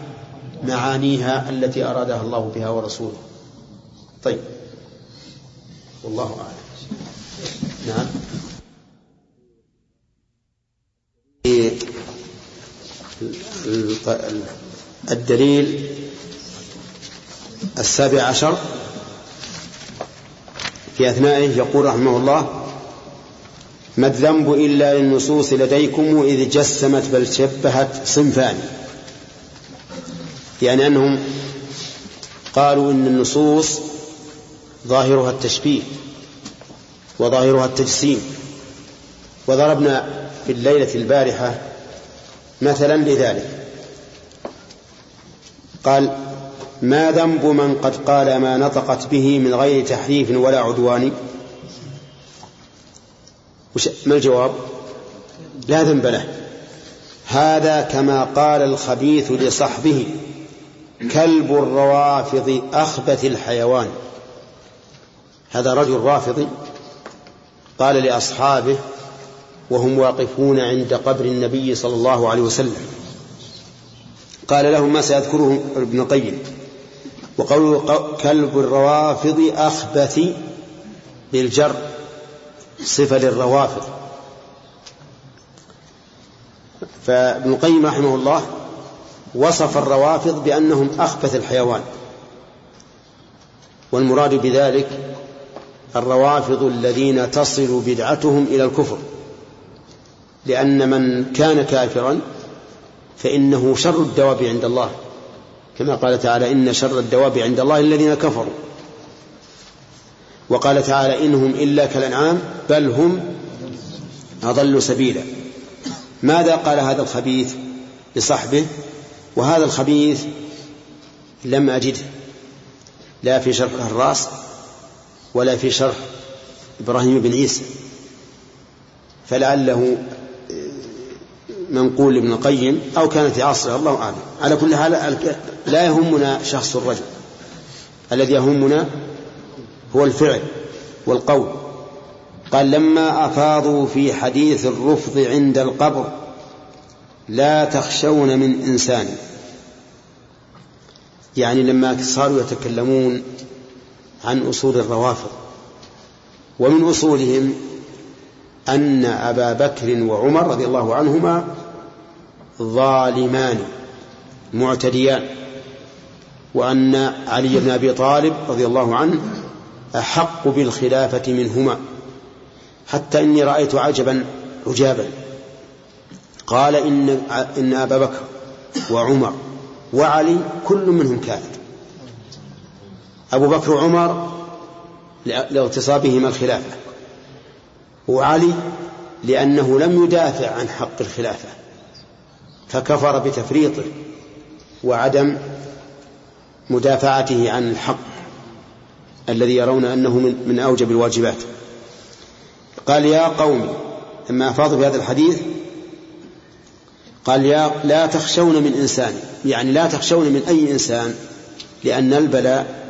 معانيها التي أرادها الله بها ورسوله. طيب. والله أعلم. نعم. الدليل السابع عشر في أثنائه يقول رحمه الله ما الذنب إلا للنصوص لديكم إذ جسمت بل شبهت صنفان يعني أنهم قالوا إن النصوص ظاهرها التشبيه وظاهرها التجسيم وضربنا في الليلة البارحة مثلا لذلك. قال ما ذنب من قد قال ما نطقت به من غير تحريف ولا عدوان؟ ما الجواب؟ لا ذنب له. هذا كما قال الخبيث لصحبه كلب الروافض أخبث الحيوان. هذا رجل رافضي قال لأصحابه وهم واقفون عند قبر النبي صلى الله عليه وسلم. قال لهم ما سيذكره ابن القيم؟ وقوله كلب الروافض أخبث بالجر صفة للروافض. فابن القيم رحمه الله وصف الروافض بأنهم أخبث الحيوان والمراد بذلك الروافض الذين تصل بدعتهم إلى الكفر لأن من كان كافرا فإنه شر الدواب عند الله. كما قال تعالى إن شر الدواب عند الله الذين كفروا. وقال تعالى إنهم إلا كالأنعام بل هم أضل سبيلا. ماذا قال هذا الخبيث لصحبه وهذا الخبيث لم أجده. لا في شرح الراس ولا في شرح إبراهيم بن عيسى. فلعله منقول لابن القيم أو كان في عصره الله أعلم. على كل حال لا يهمنا شخص الرجل. الذي يهمنا هو الفعل والقول. قال لما أفاضوا في حديث الرفض عند القبر لا تخشون من إنسان. يعني لما صاروا يتكلمون عن أصول الروافض ومن أصولهم أن أبا بكر وعمر رضي الله عنهما ظالمان معتديان. وأن علي بن أبي طالب رضي الله عنه أحق بالخلافة منهما. حتى إني رأيت عجبا عجابا. قال إن إن أبا بكر وعمر وعلي كل منهم كافر أبو بكر وعمر لاغتصابهما الخلافة. وعلي لأنه لم يدافع عن حق الخلافة. فكفر بتفريطه وعدم مدافعته عن الحق الذي يرون أنه من, من أوجب الواجبات. قال يا قوم لما أفاضوا في هذا الحديث قال يا لا تخشون من إنسان يعني لا تخشون من أي إنسان لأن البلاء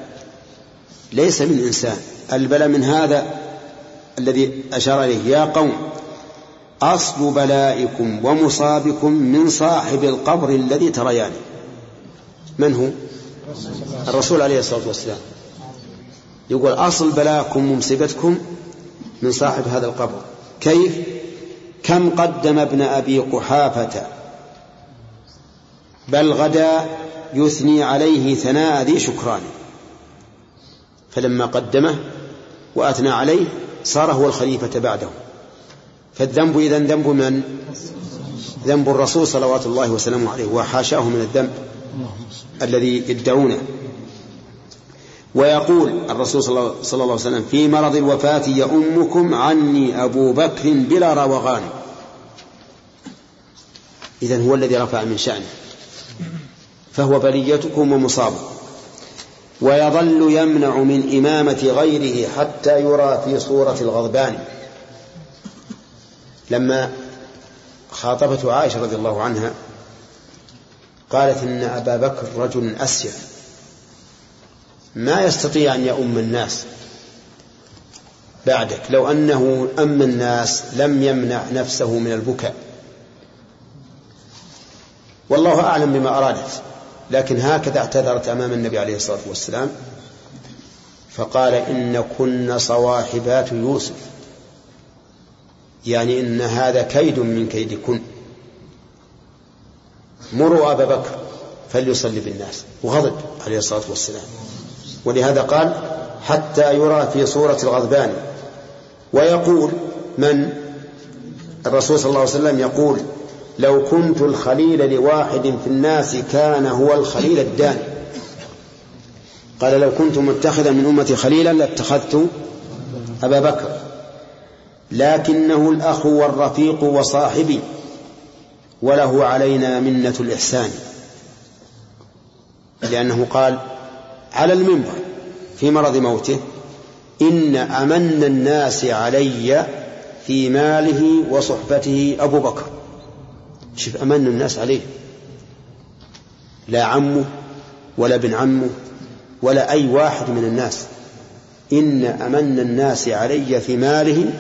ليس من إنسان البلاء من هذا الذي أشار إليه. يا قوم أصل بلائكم ومصابكم من صاحب القبر الذي تريانه من هو؟ الرسول عليه الصلاة والسلام. يقول أصل بلاءكم ومصيبتكم من صاحب هذا القبر. كيف؟ كم قدم ابن أبي قحافة؟ بل غدا يثني عليه ثناء ذي شكران. فلما قدمه وأثنى عليه صار هو الخليفة بعده. فالذنب إذا ذنب من؟ ذنب الرسول صلوات الله وسلامه عليه وحاشاه من الذنب الذي يدعونه. ويقول الرسول صلى الله عليه وسلم في مرض الوفاة يؤمكم عني أبو بكر بلا روغان. إذن هو الذي رفع من شأنه فهو بليتكم ومصابكم ويظل يمنع من إمامة غيره حتى يرى في صورة الغضبان. لما خاطبته عائشة رضي الله عنها قالت إن أبا بكر رجل أسيف ما يستطيع أن يؤم الناس بعدك. لو أنه أم الناس لم يمنع نفسه من البكاء. والله أعلم بما أرادت. لكن هكذا اعتذرت أمام النبي عليه الصلاة والسلام. فقال إن كن صواحبات يوسف. يعني إن هذا كيد من كيدكن مروا أبا بكر فليصلي بالناس. وغضب عليه الصلاة والسلام. ولهذا قال حتى يرى في صورة الغضبان. ويقول من؟ الرسول صلى الله عليه وسلم يقول لو كنت الخليل لواحد في الناس كان هو الخليل الداني. قال لو كنت متخذا من أمتي خليلا لاتخذت أبا بكر. لكنه الأخ والرفيق وصاحبي وله علينا منة الإحسان. لأنه قال على المنبر في مرض موته إن أمن الناس علي في ماله وصحبته أبو بكر. شوف أمن الناس عليه. لا عمه ولا ابن عمه ولا أي واحد من الناس. إن أمن الناس علي في ماله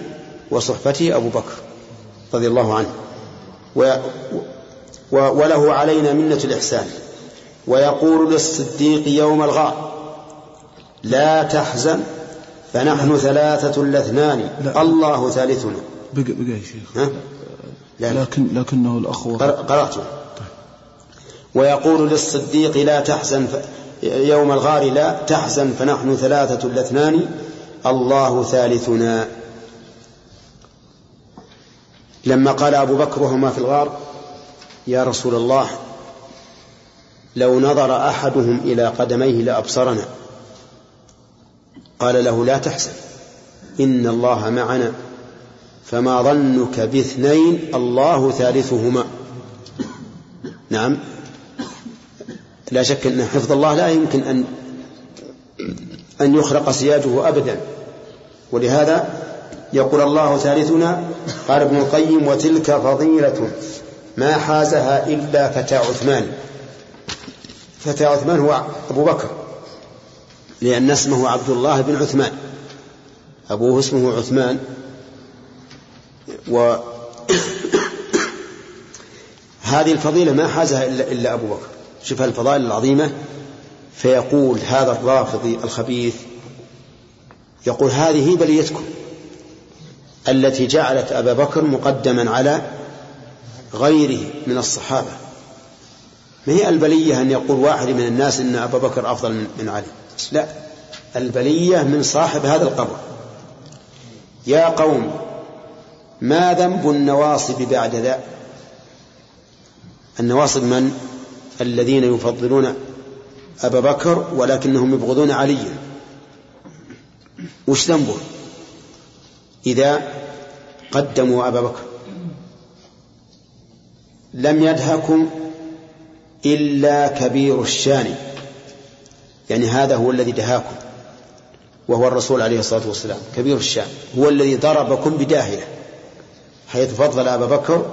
وصحبته أبو بكر رضي الله عنه. و وله علينا منة الإحسان. ويقول للصديق يوم الغار لا تحزن فنحن ثلاثة الاثنان الله ثالثنا. بقى بقى يا شيخ. ها؟ لا. لكن لكنه الأخ قرأته. ويقول للصديق لا تحزن ف... يوم الغار لا تحزن فنحن ثلاثة الاثنان الله ثالثنا. لما قال أبو بكر وهما في الغار يا رسول الله لو نظر أحدهم إلى قدميه لأبصرنا. قال له لا تحزن إن الله معنا فما ظنك باثنين الله ثالثهما. نعم. لا شك أن حفظ الله لا يمكن أن أن يخرق سياجه أبدا. ولهذا يقول الله ثالثنا قال ابن القيم وتلك فضيلة ما حازها إلا فتى عثمان. فتى عثمان هو أبو بكر لأن اسمه عبد الله بن عثمان أبوه اسمه عثمان و هذه الفضيلة ما حازها إلا, إلا أبو بكر. شوف الفضائل العظيمة فيقول هذا الرافضي الخبيث يقول هذه بليتكم التي جعلت أبا بكر مقدما على غيره من الصحابة. ما هي البلية أن يقول واحد من الناس أن أبا بكر أفضل من علي؟ لا البلية من صاحب هذا القبر. يا قوم ما ذنب النواصب بعد ذا؟ النواصب من؟ الذين يفضلون أبا بكر ولكنهم يبغضون عليا وش ذنبه؟ إذا قدموا أبا بكر. لم يدهكم إلا كبير الشان. يعني هذا هو الذي دهاكم وهو الرسول عليه الصلاة والسلام. كبير الشان هو الذي ضربكم بداهية حيث فضل أبا بكر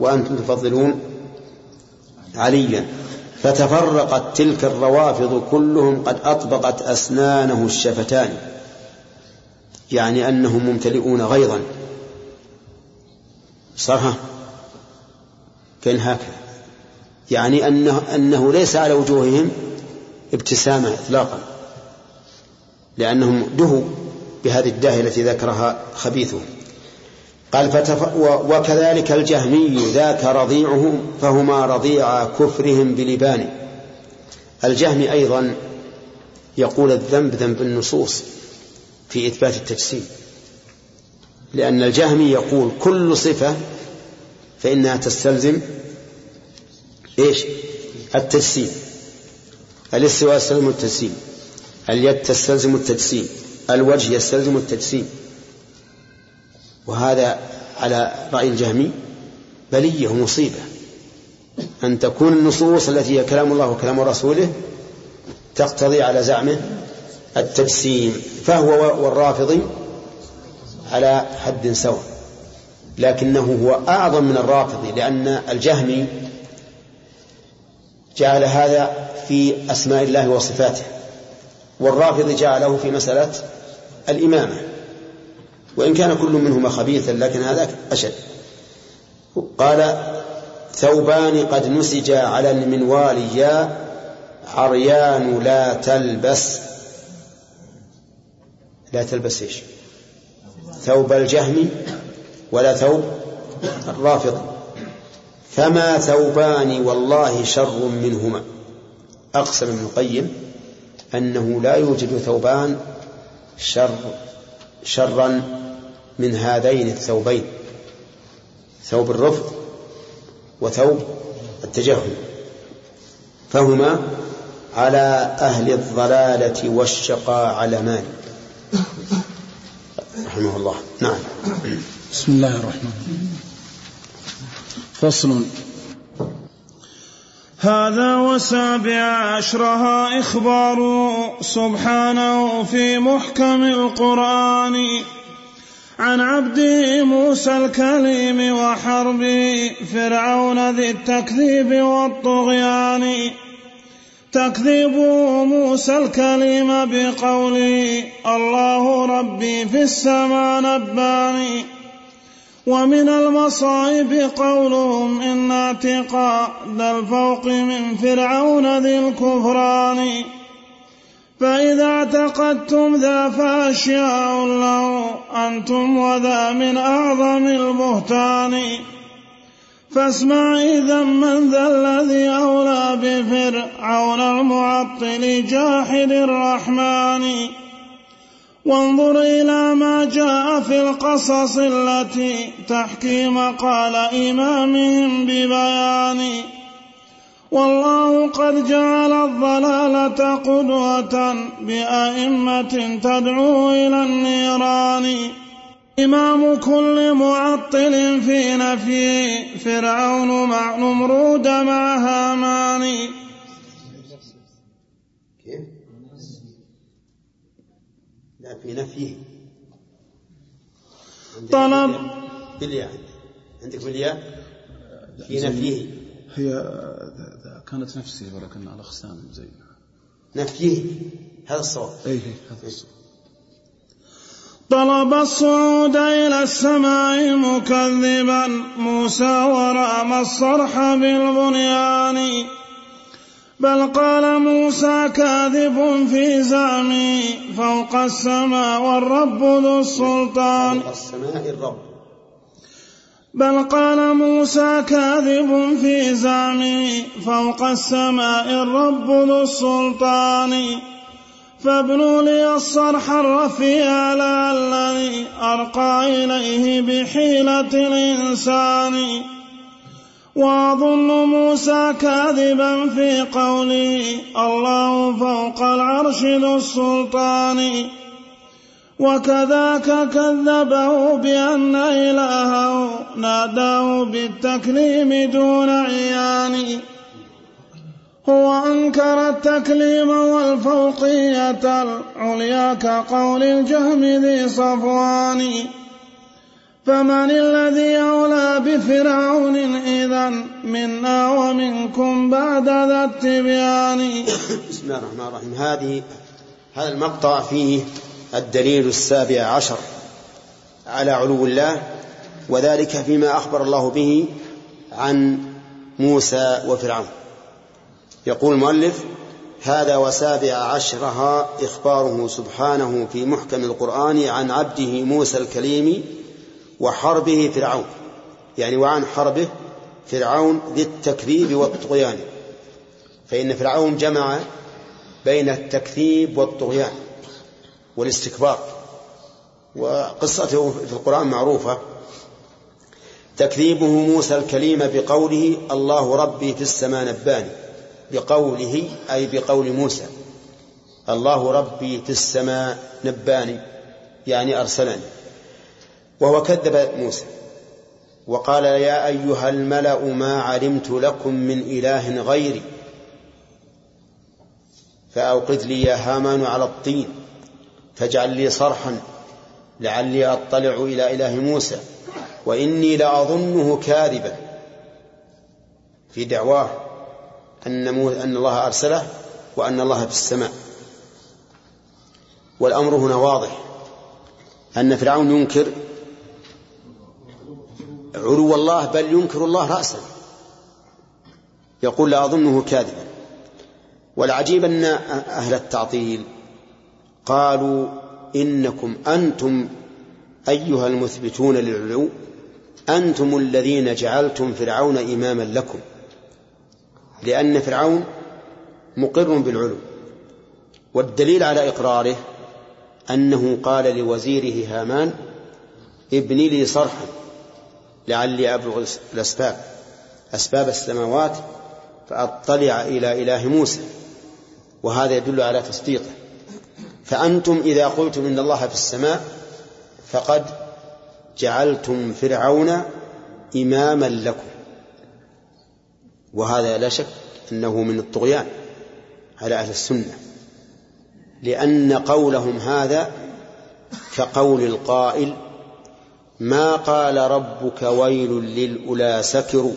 وأنتم تفضلون عليا. فتفرقت تلك الروافض كلهم قد أطبقت أسنانه الشفتان. يعني أنهم ممتلئون غيظا. صرها كان هكذا. يعني أنه, أنه ليس على وجوههم ابتسامة إطلاقا. لأنهم دهوا بهذه الداهية التي ذكرها خبيثهم. قال فتف... وكذلك الجهمي ذاك رضيعه فهما رضيع كفرهم بلبان الجهمي أيضا يقول الذنب ذنب النصوص. في إثبات التجسيم. لأن الجهمي يقول كل صفة فإنها تستلزم إيش؟ التجسيم. الاستواء يستلزم التجسيم. اليد تستلزم التجسيم. الوجه يستلزم التجسيم. وهذا على رأي الجهمي بلية ومصيبة. أن تكون النصوص التي هي كلام الله وكلام رسوله تقتضي على زعمه التجسيم فهو والرافضي على حد سواء لكنه هو أعظم من الرافضي لأن الجهمي جعل هذا في أسماء الله وصفاته والرافض جعله في مسألة الإمامة وإن كان كل منهما خبيثا لكن هذا أشد. قال ثوبان قد نسجا على المنوال يا عريان لا تلبس لا تلبس إيش؟ ثوب الجهم ولا ثوب الرافض. فما ثوبان والله شر منهما. أقسم ابن القيم أنه لا يوجد ثوبان شر شرا من هذين الثوبين ثوب الرفض وثوب التجهم. فهما على أهل الضلالة والشقاء علمان رحمه الله. نعم. بسم الله الرحمن الرحيم. فصل. هذا وسابع عشرها إخبار سبحانه في محكم القرآن. عن عبده موسى الكليم وحرب فرعون ذي التكذيب والطغيان. تكذيب موسى الكليم بقوله الله ربي في السماء نباني ومن المصائب قولهم إن اعتقاد الفوق من فرعون ذي الكفران. فإذا اعتقدتم ذا فأشياء له أنتم وذا من أعظم البهتان. فاسمع إذا من ذا الذي أولى بفرعون المعطل جاحد الرحمن. وانظر إلى ما جاء في القصص التي تحكي مقال إمامهم ببيان. والله قد جعل الضلالة قدوة بأئمة تدعو إلى النيران. إمام كل معطل في نفي. فرعون مع نمرود مع هامان. كيف؟ لا في نفيه طلب. بالياء عندك بالياء في نفيه هي كانت نفسي ولكن على خسان زي نفيه هذا الصواب. اي هذا الصواب. طلب الصعود إلى السماء مكذبا. موسى ورام الصرح بالبنيان. بل قال موسى كاذب في زعمي فوق السماء والرب ذو السلطان. فوق السماء الرب. بل قال موسى كاذب في زعمي فوق السماء الرب ذو السلطان. فابنوا لي الصرح الرفيع الذي أرقى إليه بحيلة الإنسان. وأظن موسى كاذبا في قوله الله فوق العرش ذو السلطان. وكذاك كذبه بأن إلهه ناداه بالتكليم دون عيان. هو أنكر التكليم والفوقية العليا كقول الجهم ذي صفوان. فمن الذي أولى بفرعون إذا منا ومنكم بعد ذا التبيان؟ بسم الله الرحمن الرحيم. هذه هذا المقطع فيه الدليل السابع عشر على علو الله وذلك فيما أخبر الله به عن موسى وفرعون. يقول المؤلف هذا وسابع عشرها إخباره سبحانه في محكم القرآن عن عبده موسى الكليم وحربه فرعون. يعني وعن حربه فرعون ذي التكذيب والطغيان. فإن فرعون جمع بين التكذيب والطغيان والاستكبار. وقصته في القرآن معروفة. تكذيبه موسى الكليم بقوله الله ربي في السماء نباني بقوله أي بقول موسى الله ربي في السماء نباني يعني أرسلني. وهو كذب موسى وقال يا أيها الملأ ما علمت لكم من إله غيري فأوقد لي يا هامان على الطين فاجعل لي صرحا لعلي أطلع إلى إله موسى وإني لأظنه كاذبا. في دعواه أن أن الله أرسله وأن الله في السماء. والأمر هنا واضح. أن فرعون ينكر علو الله بل ينكر الله رأسا. يقول لا أظنه كاذبا. والعجيب أن أهل التعطيل قالوا إنكم أنتم أيها المثبتون للعلو أنتم الذين جعلتم فرعون إماما لكم. لأن فرعون مقر بالعلو والدليل على إقراره أنه قال لوزيره هامان ابني لي صرحا لعلي أبلغ الأسباب أسباب السماوات فأطلع إلى إله موسى وهذا يدل على تصديقه. فأنتم إذا قلتم إن الله في السماء فقد جعلتم فرعون إماما لكم. وهذا لا شك أنه من الطغيان على أهل السنة لأن قولهم هذا كقول القائل ما قال ربك ويل للأولى سكروا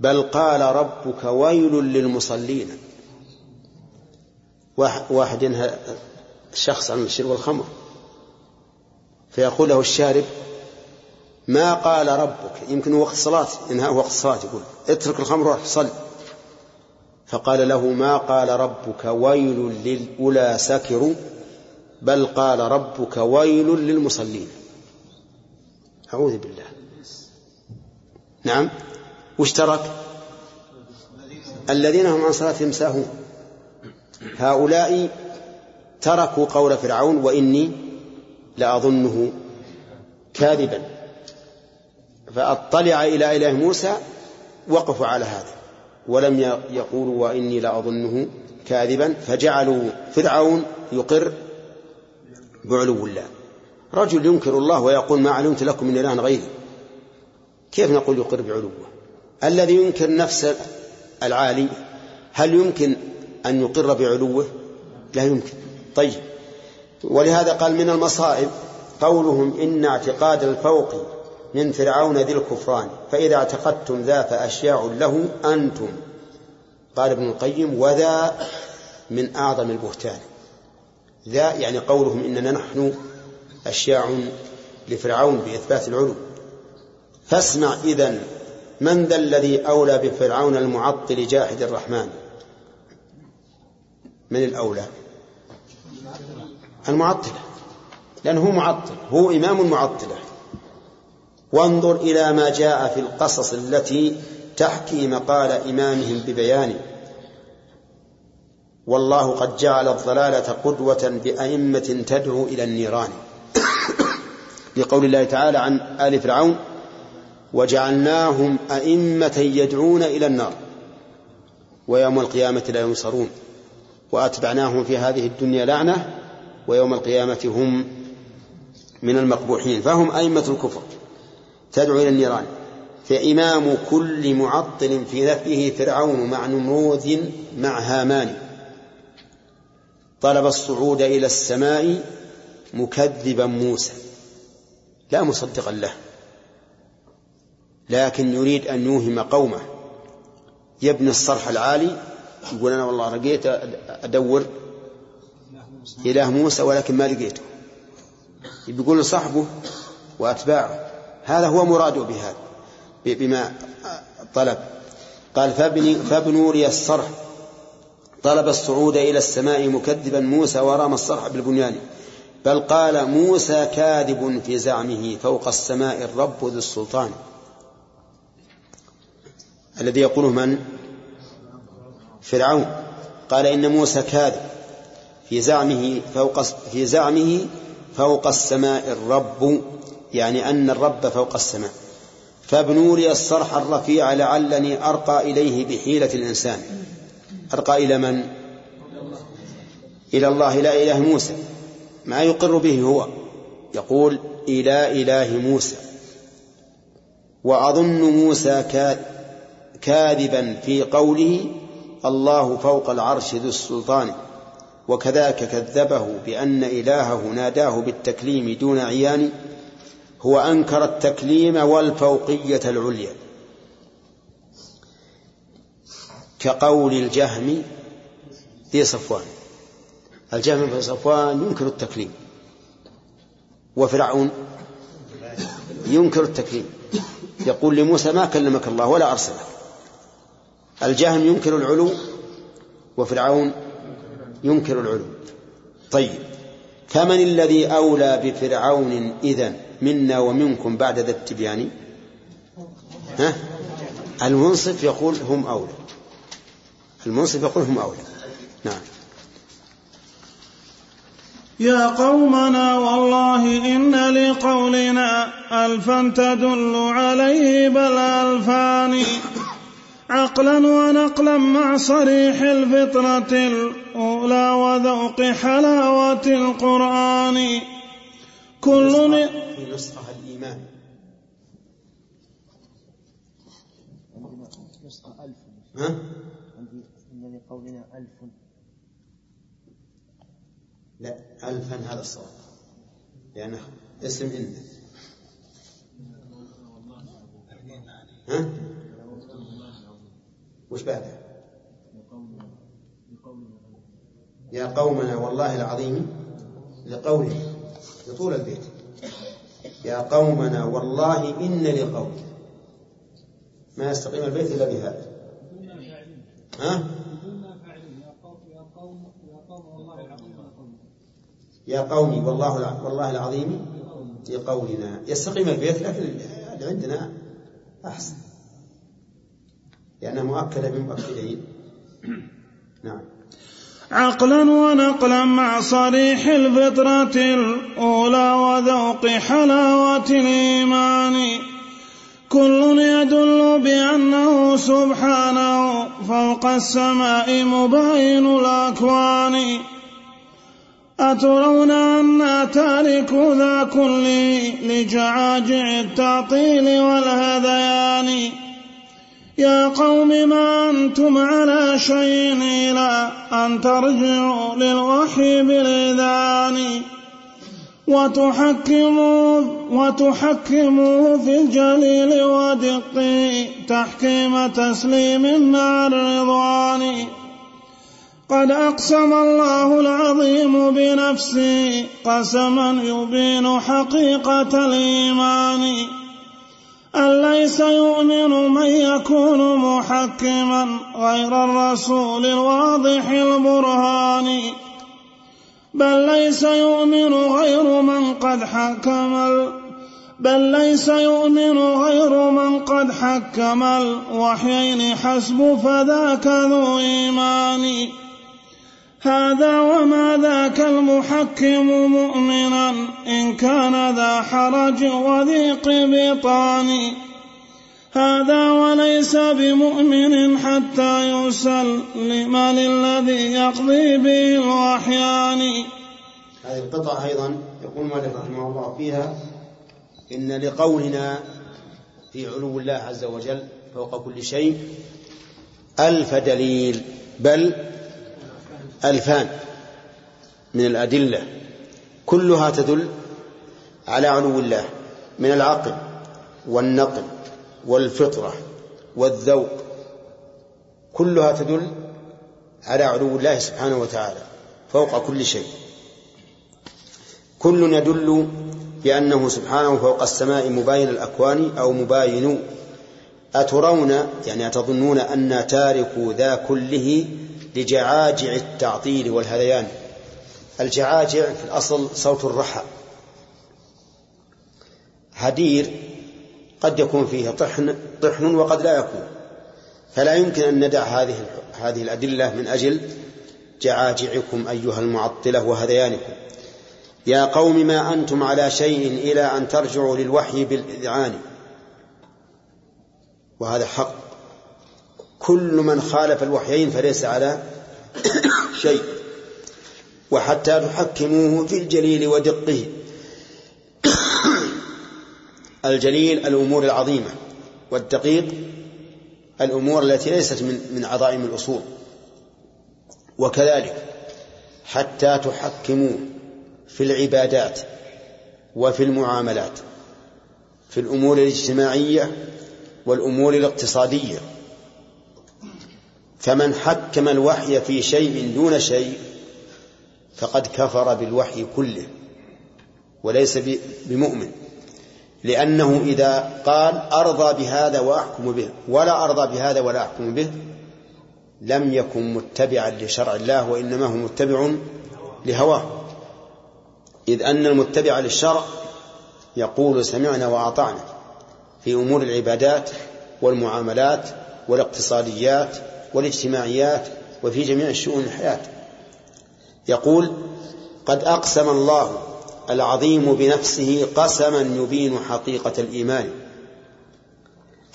بل قال ربك ويل للمصلين واحد ينهى الشخص عن شرب الخمر فيقول له الشارب ما قال ربك. يمكن وقت صلاة إنهاء وقت الصلاة يقول. اترك الخمر وروح صل فقال له ما قال ربك ويل للأولى سكروا بل قال ربك ويل للمصلين. أعوذ بالله. نعم. وش ترك؟ الذين هم عن صلاتهم ساهون. هؤلاء تركوا قول فرعون وإني لأظنه كاذبا. فأطلع إلى إله موسى وقفوا على هذا. ولم يقولوا وإني لأظنه كاذبا. فجعلوا فرعون يقر بعلو الله. رجل ينكر الله ويقول ما علمت لكم من إله غيري. كيف نقول يقر بعلوه الذي ينكر نفس العالي هل يمكن أن يقر بعلوه؟ لا يمكن. طيب. ولهذا قال من المصائب قولهم إن اعتقاد الفوق من فرعون ذي الكفران فإذا اعتقدتم ذا فأشياع له أنتم. قال ابن القيم وذا من أعظم البهتان. ذا يعني قولهم إننا نحن أشياع لفرعون بإثبات العلو. فاسمع إذن من ذا الذي أولى بفرعون المعطل جاحد الرحمن؟ من الأولى؟ المعطلة لأنه هو معطل هو إمام المعطلة وانظر إلى ما جاء في القصص التي تحكي مقال إمامهم ببيان. والله قد جعل الضلالة قدوة بأئمة تدعو إلى النيران. لقول الله تعالى عن آل فرعون وجعلناهم أئمة يدعون إلى النار ويوم القيامة لا ينصرون وأتبعناهم في هذه الدنيا لعنة ويوم القيامة هم من المقبوحين فهم أئمة الكفر. تدعو إلى النيران. فإمام كل معطل في نفيه فرعون مع نمروذ مع هامان. طلب الصعود إلى السماء مكذبا موسى. لا مصدقا له. لكن يريد أن يوهم قومه. يبني الصرح العالي يقول أنا والله لقيت أدور إله موسى ولكن ما لقيته. بيقول لصاحبه وأتباعه. هذا هو مراده بهذا بما طلب. قال فابني فابنوا لي الصرح. طلب الصعود إلى السماء مكذبا موسى ورام الصرح بالبنيان. بل قال موسى كاذب في زعمه فوق السماء الرب ذو السلطان. الذي يقوله من؟ فرعون. قال إن موسى كاذب في زعمه فوق في زعمه فوق السماء الرب يعني أن الرب فوق السماء. فابنوا لي الصرح الرفيع لعلني أرقى إليه بحيلة الإنسان. أرقى إلى من؟ إلى الله لا إله موسى. ما يقر به هو. يقول إلى إله موسى. وأظن موسى كاذبا في قوله الله فوق العرش ذو السلطان. وكذاك كذبه بأن إلهه ناداه بالتكليم دون عيان. هو أنكر التكليم والفوقية العليا. كقول الجهم في صفوان. الجهم في صفوان ينكر التكليم. وفرعون ينكر التكليم. يقول لموسى ما كلمك الله ولا أرسلك الجهم ينكر العلو وفرعون ينكر العلو. طيب فمن الذي أولى بفرعون إذن؟ منا ومنكم بعد ذا التبيان. ها؟ المنصف يقول هم أولى. المنصف يقول هم أولى. نعم. يا قومنا والله إن لقولنا ألفا تدل عليه بل ألفان عقلا ونقلا مع صريح الفطرة الأولى وذوق حلاوة القرآن. كل في نسخة الإيمان نسخة ألف ها؟ عندي إن لقولنا ألف لا ألفا هذا الصواب لأنه اسم إن ها؟ وش بعده؟ يا قومنا والله العظيم لقوله لطول البيت. يا قومنا والله إن لقوله ما يستقيم البيت إلا بهذا. ها؟ يا قومي والله والله العظيم لقولنا يستقيم البيت لكن اللي عندنا أحسن. لأنها مؤكدة بمؤكدين نعم. عقلا ونقلا مع صريح الفطرة الأولى وذوق حلاوة الإيمان. كل يدل بأنه سبحانه فوق السماء مبين الأكوان. أترون أن تارك ذا كله لجعاجع التعطيل والهذيان. يا قوم ما أنتم على شيء إلى أن ترجعوا للوحي بالإذان. وتحكموا وتحكموا في الجليل ودق تحكيم تسليم مع الرضوان قد أقسم الله العظيم بنفسه قسما يبين حقيقة الإيمان. أن ليس يؤمن من يكون محكما غير الرسول الواضح البرهان؟ بل ليس يؤمن غير من قد حكم بل ليس يؤمن غير من قد حكم الوحيين حسب فذاك ذو إيمان. هذا وما ذاك المحكم مؤمنا. إن كان ذا حرج وضيق بطان. هذا وليس بمؤمن حتى يسلم للذي يقضي به الوحيان. هذه القطعة أيضا يقول مالك رحمه الله فيها إن لقولنا في علو الله عز وجل فوق كل شيء ألف دليل. بل ألفان من الأدلة كلها تدل على علو الله من العقل والنقل والفطرة والذوق كلها تدل على علو الله سبحانه وتعالى فوق كل شيء. كل يدل بأنه سبحانه فوق السماء مباين الأكوان أو مباين. أترون يعني أتظنون أن تاركوا ذا كله لجعاجع التعطيل والهذيان. الجعاجع في الأصل صوت الرحى. هدير قد يكون فيه طحن طحن وقد لا يكون. فلا يمكن أن ندع هذه هذه الأدلة من أجل جعاجعكم أيها المعطلة وهذيانكم. يا قوم ما أنتم على شيء إلى أن ترجعوا للوحي بالإذعان. وهذا حق. كل من خالف الوحيين فليس على شيء. وحتى تحكموه في الجليل ودقه. الجليل الأمور العظيمة والدقيق الأمور التي ليست من من عظائم الأصول. وكذلك حتى تحكموه في العبادات وفي المعاملات في الأمور الاجتماعية والأمور الاقتصادية. فمن حكم الوحي في شيء دون شيء فقد كفر بالوحي كله وليس بمؤمن. لأنه إذا قال أرضى بهذا وأحكم به ولا أرضى بهذا ولا أحكم به لم يكن متبعا لشرع الله وإنما هو متبع لهواه. إذ أن المتبع للشرع يقول سمعنا وأطعنا في أمور العبادات والمعاملات والاقتصاديات والاجتماعيات وفي جميع شؤون الحياة. يقول قد أقسم الله العظيم بنفسه قسما يبين حقيقة الإيمان.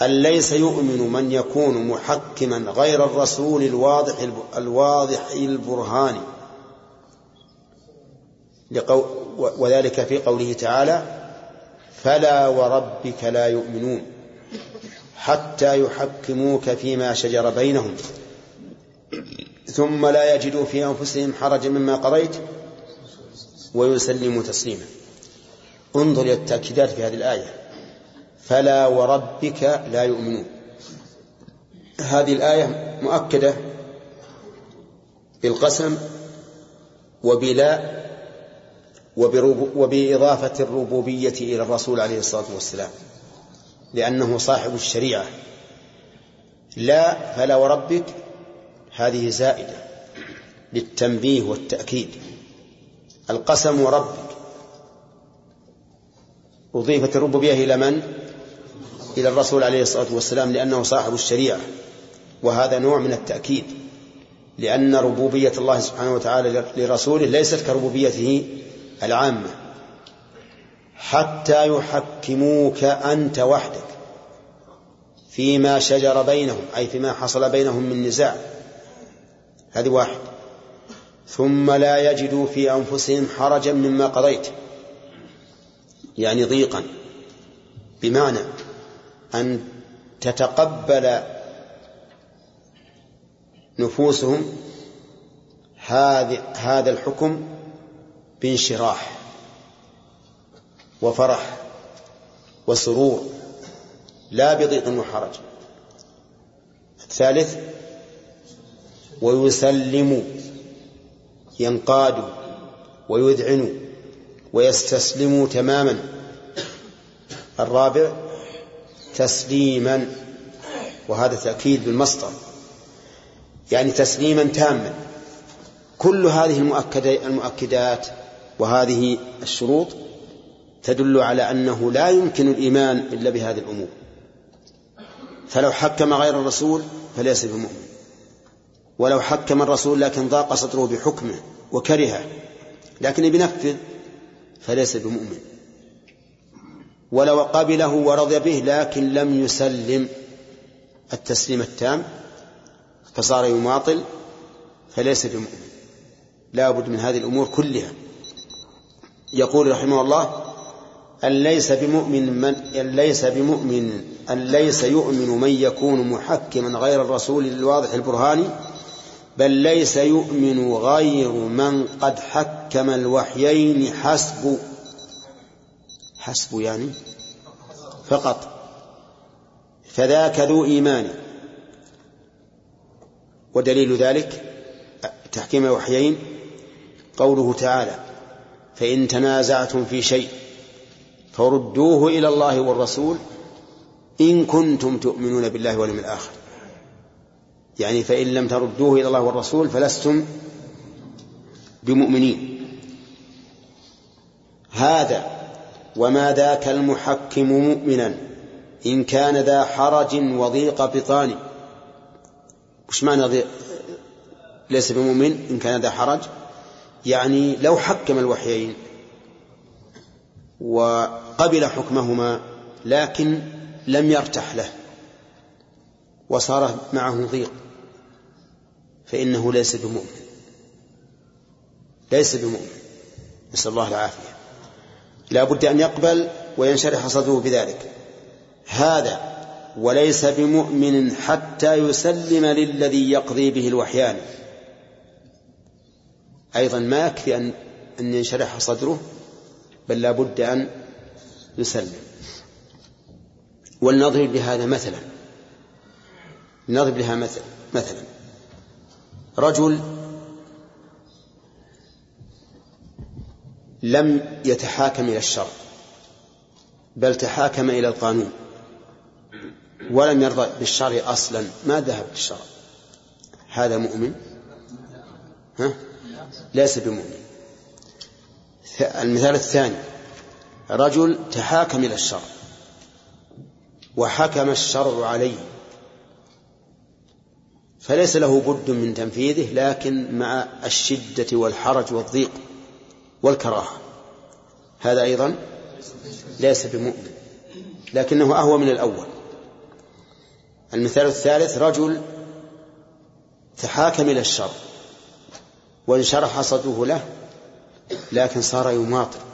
أن ليس يؤمن من يكون محكما غير الرسول الواضح الواضح البرهان. وذلك في قوله تعالى فلا وربك لا يؤمنون. حتى يحكموك فيما شجر بينهم. ثم لا يجدوا في أنفسهم حرجا مما قضيت ويسلموا تسليما. انظر إلى التأكيدات في هذه الآية. فلا وربك لا يؤمنون. هذه الآية مؤكدة بالقسم وبلا وبإضافة الربوبية إلى الرسول عليه الصلاة والسلام. لأنه صاحب الشريعة. لا فلا وربك هذه زائدة للتنبيه والتأكيد. القسم وربك أضيفت الربوبية إلى من؟ إلى الرسول عليه الصلاة والسلام لأنه صاحب الشريعة. وهذا نوع من التأكيد. لأن ربوبية الله سبحانه وتعالى لرسوله ليست كربوبيته العامة. حتى يحكموك أنت وحدك فيما شجر بينهم أي فيما حصل بينهم من نزاع. هذه واحد. ثم لا يجدوا في أنفسهم حرجا مما قضيت. يعني ضيقا. بمعنى أن تتقبل نفوسهم هذا الحكم بانشراح. وفرح وسرور لا بضيق وحرج. الثالث ويسلم ينقاد ويذعن ويستسلم تماما. الرابع تسليما وهذا تأكيد بالمصدر. يعني تسليما تاما. كل هذه المؤكدات وهذه الشروط تدل على أنه لا يمكن الإيمان إلا بهذه الأمور. فلو حكم غير الرسول فليس بمؤمن. ولو حكم الرسول لكن ضاق صدره بحكمه وكرهه لكن بنفذ فليس بمؤمن. ولو قبله ورضي به لكن لم يسلم التسليم التام فصار يماطل فليس بمؤمن. لا بد من هذه الأمور كلها. يقول رحمه الله أن ليس بمؤمن من أن ليس بمؤمن أن ليس يؤمن من يكون محكما غير الرسول الواضح البرهاني بل ليس يؤمن غير من قد حكم الوحيين حسب. حسب يعني؟ فقط. فذاك ذو إيمان. ودليل ذلك تحكيم الوحيين قوله تعالى فإن تنازعتم في شيء فردوه إلى الله والرسول إن كنتم تؤمنون بالله واليوم الآخر. يعني فإن لم تردوه إلى الله والرسول فلستم بمؤمنين. هذا وما ذاك المحكم مؤمنا إن كان ذا حرج وضيق بطان. وش معنى ضيق؟ ليس بمؤمن إن كان ذا حرج؟ يعني لو حكم الوحيين وقبل حكمهما لكن لم يرتح له وصار معه ضيق فإنه ليس بمؤمن. ليس بمؤمن. نسأل الله العافية. لا بد أن يقبل وينشرح صدره بذلك. هذا وليس بمؤمن حتى يسلم للذي يقضي به الوحيان. أيضا ما يكفي أن أن ينشرح صدره بل لا بد أن يسلم. ولنضرب لهذا مثلا. نضرب لها مثل مثلا. رجل لم يتحاكم إلى الشرع بل تحاكم إلى القانون ولم يرضى بالشرع أصلا. ما ذهب للشرع؟ هذا مؤمن؟ ها؟ ليس بمؤمن. المثال الثاني. رجل تحاكم إلى الشرع وحكم الشرع عليه. فليس له بد من تنفيذه لكن مع الشدة والحرج والضيق والكراهة. هذا أيضا ليس بمؤمن لكنه أهوى من الأول. المثال الثالث رجل تحاكم إلى الشر وانشرح صدره له لكن صار يماطل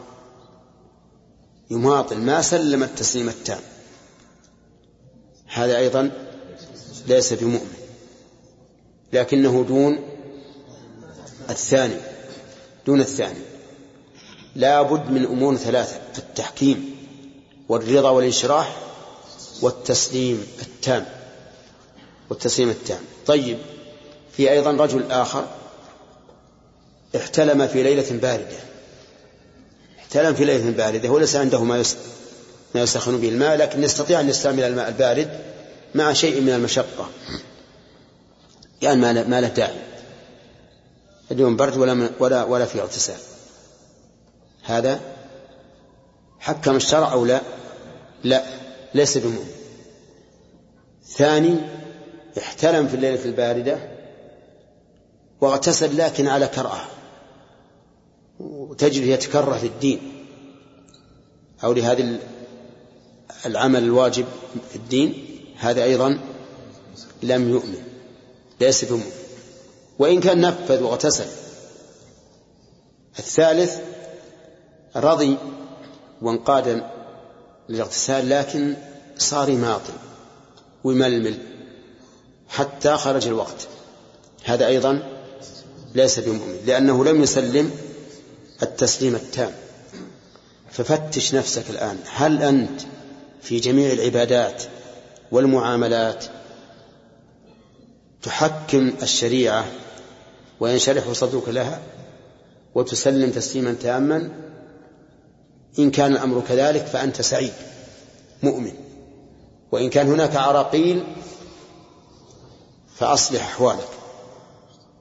يماطل ما سلم التسليم التام. هذا أيضا ليس بمؤمن لكنه دون الثاني دون الثاني. لا بد من أمور ثلاثة التحكيم والرضا والانشراح والتسليم التام والتسليم التام. طيب في أيضا رجل آخر احتلم في ليلة باردة. احتلم في ليلة باردة وليس عنده ما ما يسخن به الماء لكن يستطيع أن يستعمل الماء البارد مع شيء من المشقة. يعني ما له داعي. اليوم برد ولا ولا ولا في اغتسال. هذا حكم الشرع أو لا؟ لا ليس بمؤمن. ثاني احتلم في الليلة الباردة واغتسل لكن على كرأة وتجد يتكره في الدين أو لهذا العمل الواجب في الدين هذا أيضا لم يؤمن ليس بمؤمن وإن كان نفذ واغتسل. الثالث رضي وانقاد للاغتسال لكن صار يماطل ويململ حتى خرج الوقت. هذا أيضا ليس بمؤمن لأنه لم يسلم التسليم التام. ففتش نفسك الآن. هل أنت في جميع العبادات والمعاملات تحكم الشريعة وينشرح صدرك لها وتسلم تسليما تاما؟ إن كان الأمر كذلك فأنت سعيد مؤمن. وإن كان هناك عراقيل فأصلح أحوالك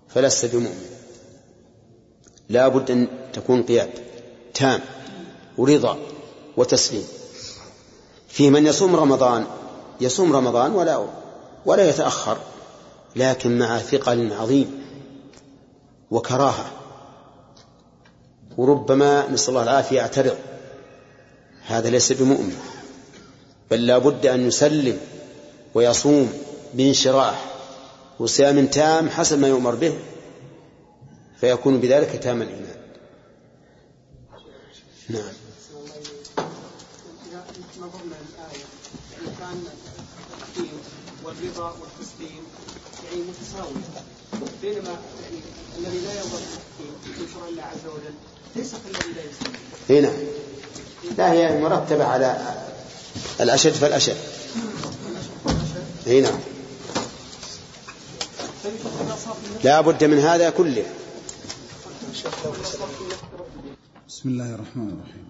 فلست بمؤمن. لا بد أن تكون قياد تام ورضا وتسليم. في من يصوم رمضان يصوم رمضان ولا ولا يتأخر لكن مع ثقل عظيم وكراهة. وربما نسأل الله العافية يعترض. هذا ليس بمؤمن بل لا بد أن يسلم ويصوم بانشراح وصيام تام حسب ما يؤمر به فيكون بذلك تام الإيمان. نعم نظرنا كان التحكيم والرضا والتسليم يعني متساوية بينما يعني الذي لا يرضى شرع الله عز وجل ليس كالذي لا يسلم. إي نعم. لا هي مرتبة على الأشد فالأشد. إي نعم. لا بد من هذا كله بسم الله الرحمن الرحيم.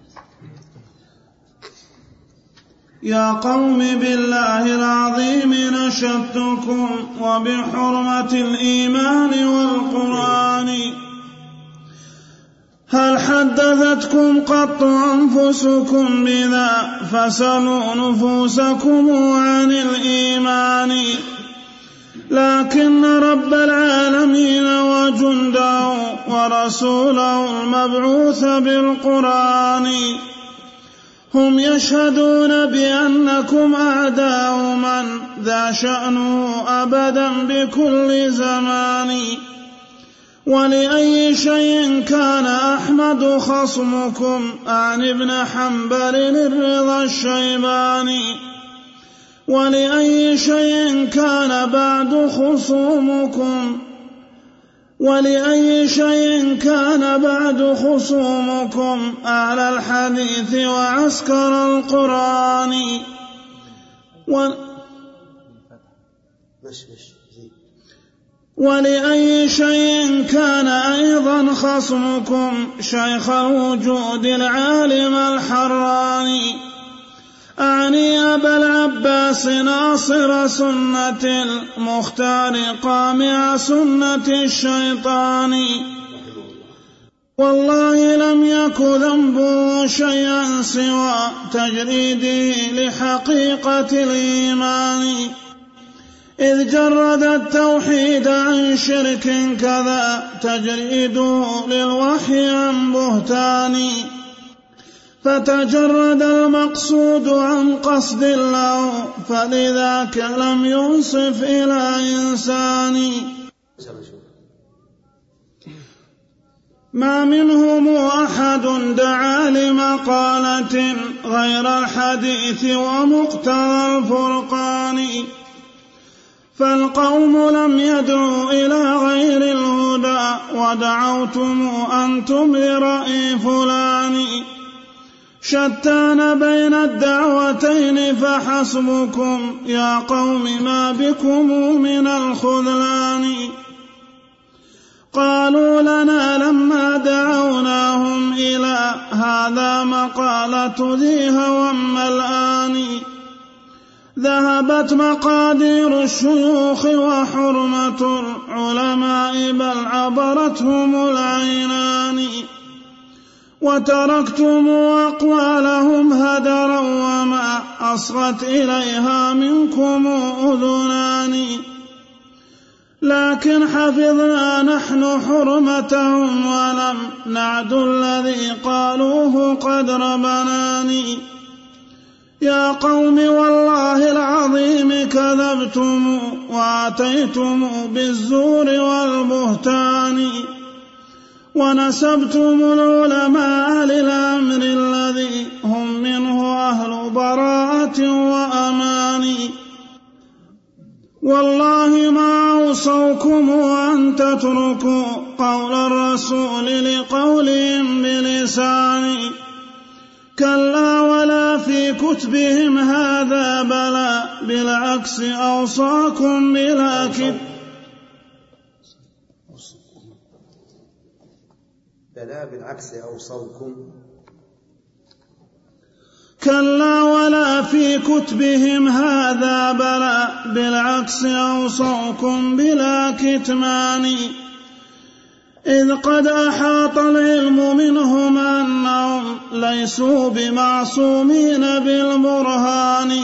يا قوم بالله العظيم نشدتكم وبحرمة الإيمان والقرآن. هل حدثتكم قط أنفسكم بذا؟ فسلوا نفوسكم عن الإيمان. لكن رب العالمين وجنده ورسوله المبعوث بالقرآن هم يشهدون بأنكم أعداء من ذا شأنه أبدا بكل زمان ولأي شيء كان أحمد خصمكم عن ابن حنبل الرضا الشيباني ولأي شيء كان بعد خصومكم. ولأي شيء كان بعد خصومكم. أعلى الحديث وعسكر القرآن. و ولأي شيء كان أيضا خصمكم. شيخ الوجود العالم الحراني. أعني أبا العباس ناصر سنة المختار قامع سنة الشيطان. والله لم يك ذنبه شيئا سوى تجريده لحقيقة الإيمان. إذ جرد التوحيد عن شرك كذا تجريده للوحي عن بهتان. فتجرد المقصود عن قصد له فلذاك لم ينصف إلى إنسان. ما منهم أحد دعا لمقالة غير الحديث ومقتضى الفرقان. فالقوم لم يدعوا إلى غير الهدى ودعوتم أنتم برأي فلان. شتان بين الدعوتين فحسبكم يا قوم ما بكم من الخذلان. قالوا لنا لما دعوناهم إلى هذا مقالة ذي هوى الآن. ذهبت مقادير الشيوخ وحرمة العلماء بل عبرتهم العينان. وتركتم أقوالهم هدرا وما أصغت إليها منكم أذنان. لكن حفظنا نحن حرمتهم ولم نعد الذي قالوه قدر بنان يا قوم والله العظيم كذبتم وآتيتم بالزور والبهتان. ونسبتم العلماء للأمر الذي هم منه أهل براءة وأمان. والله ما أوصوكم أن تتركوا قول الرسول لقولهم بلسان. كلا ولا في كتبهم هذا بلى بالعكس أوصاكم بلا كتب. بلى بالعكس أوصوكم. كلا ولا في كتبهم هذا بلى بالعكس أوصوكم بلا كتمان. إذ قد أحاط العلم منهم أنهم ليسوا بمعصومين بالبرهان.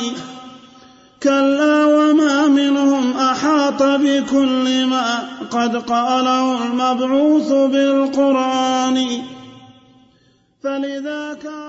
كلا وما منهم أحاط بكل ما قد قاله المبعوث بالقرآن. فلذاك أوصى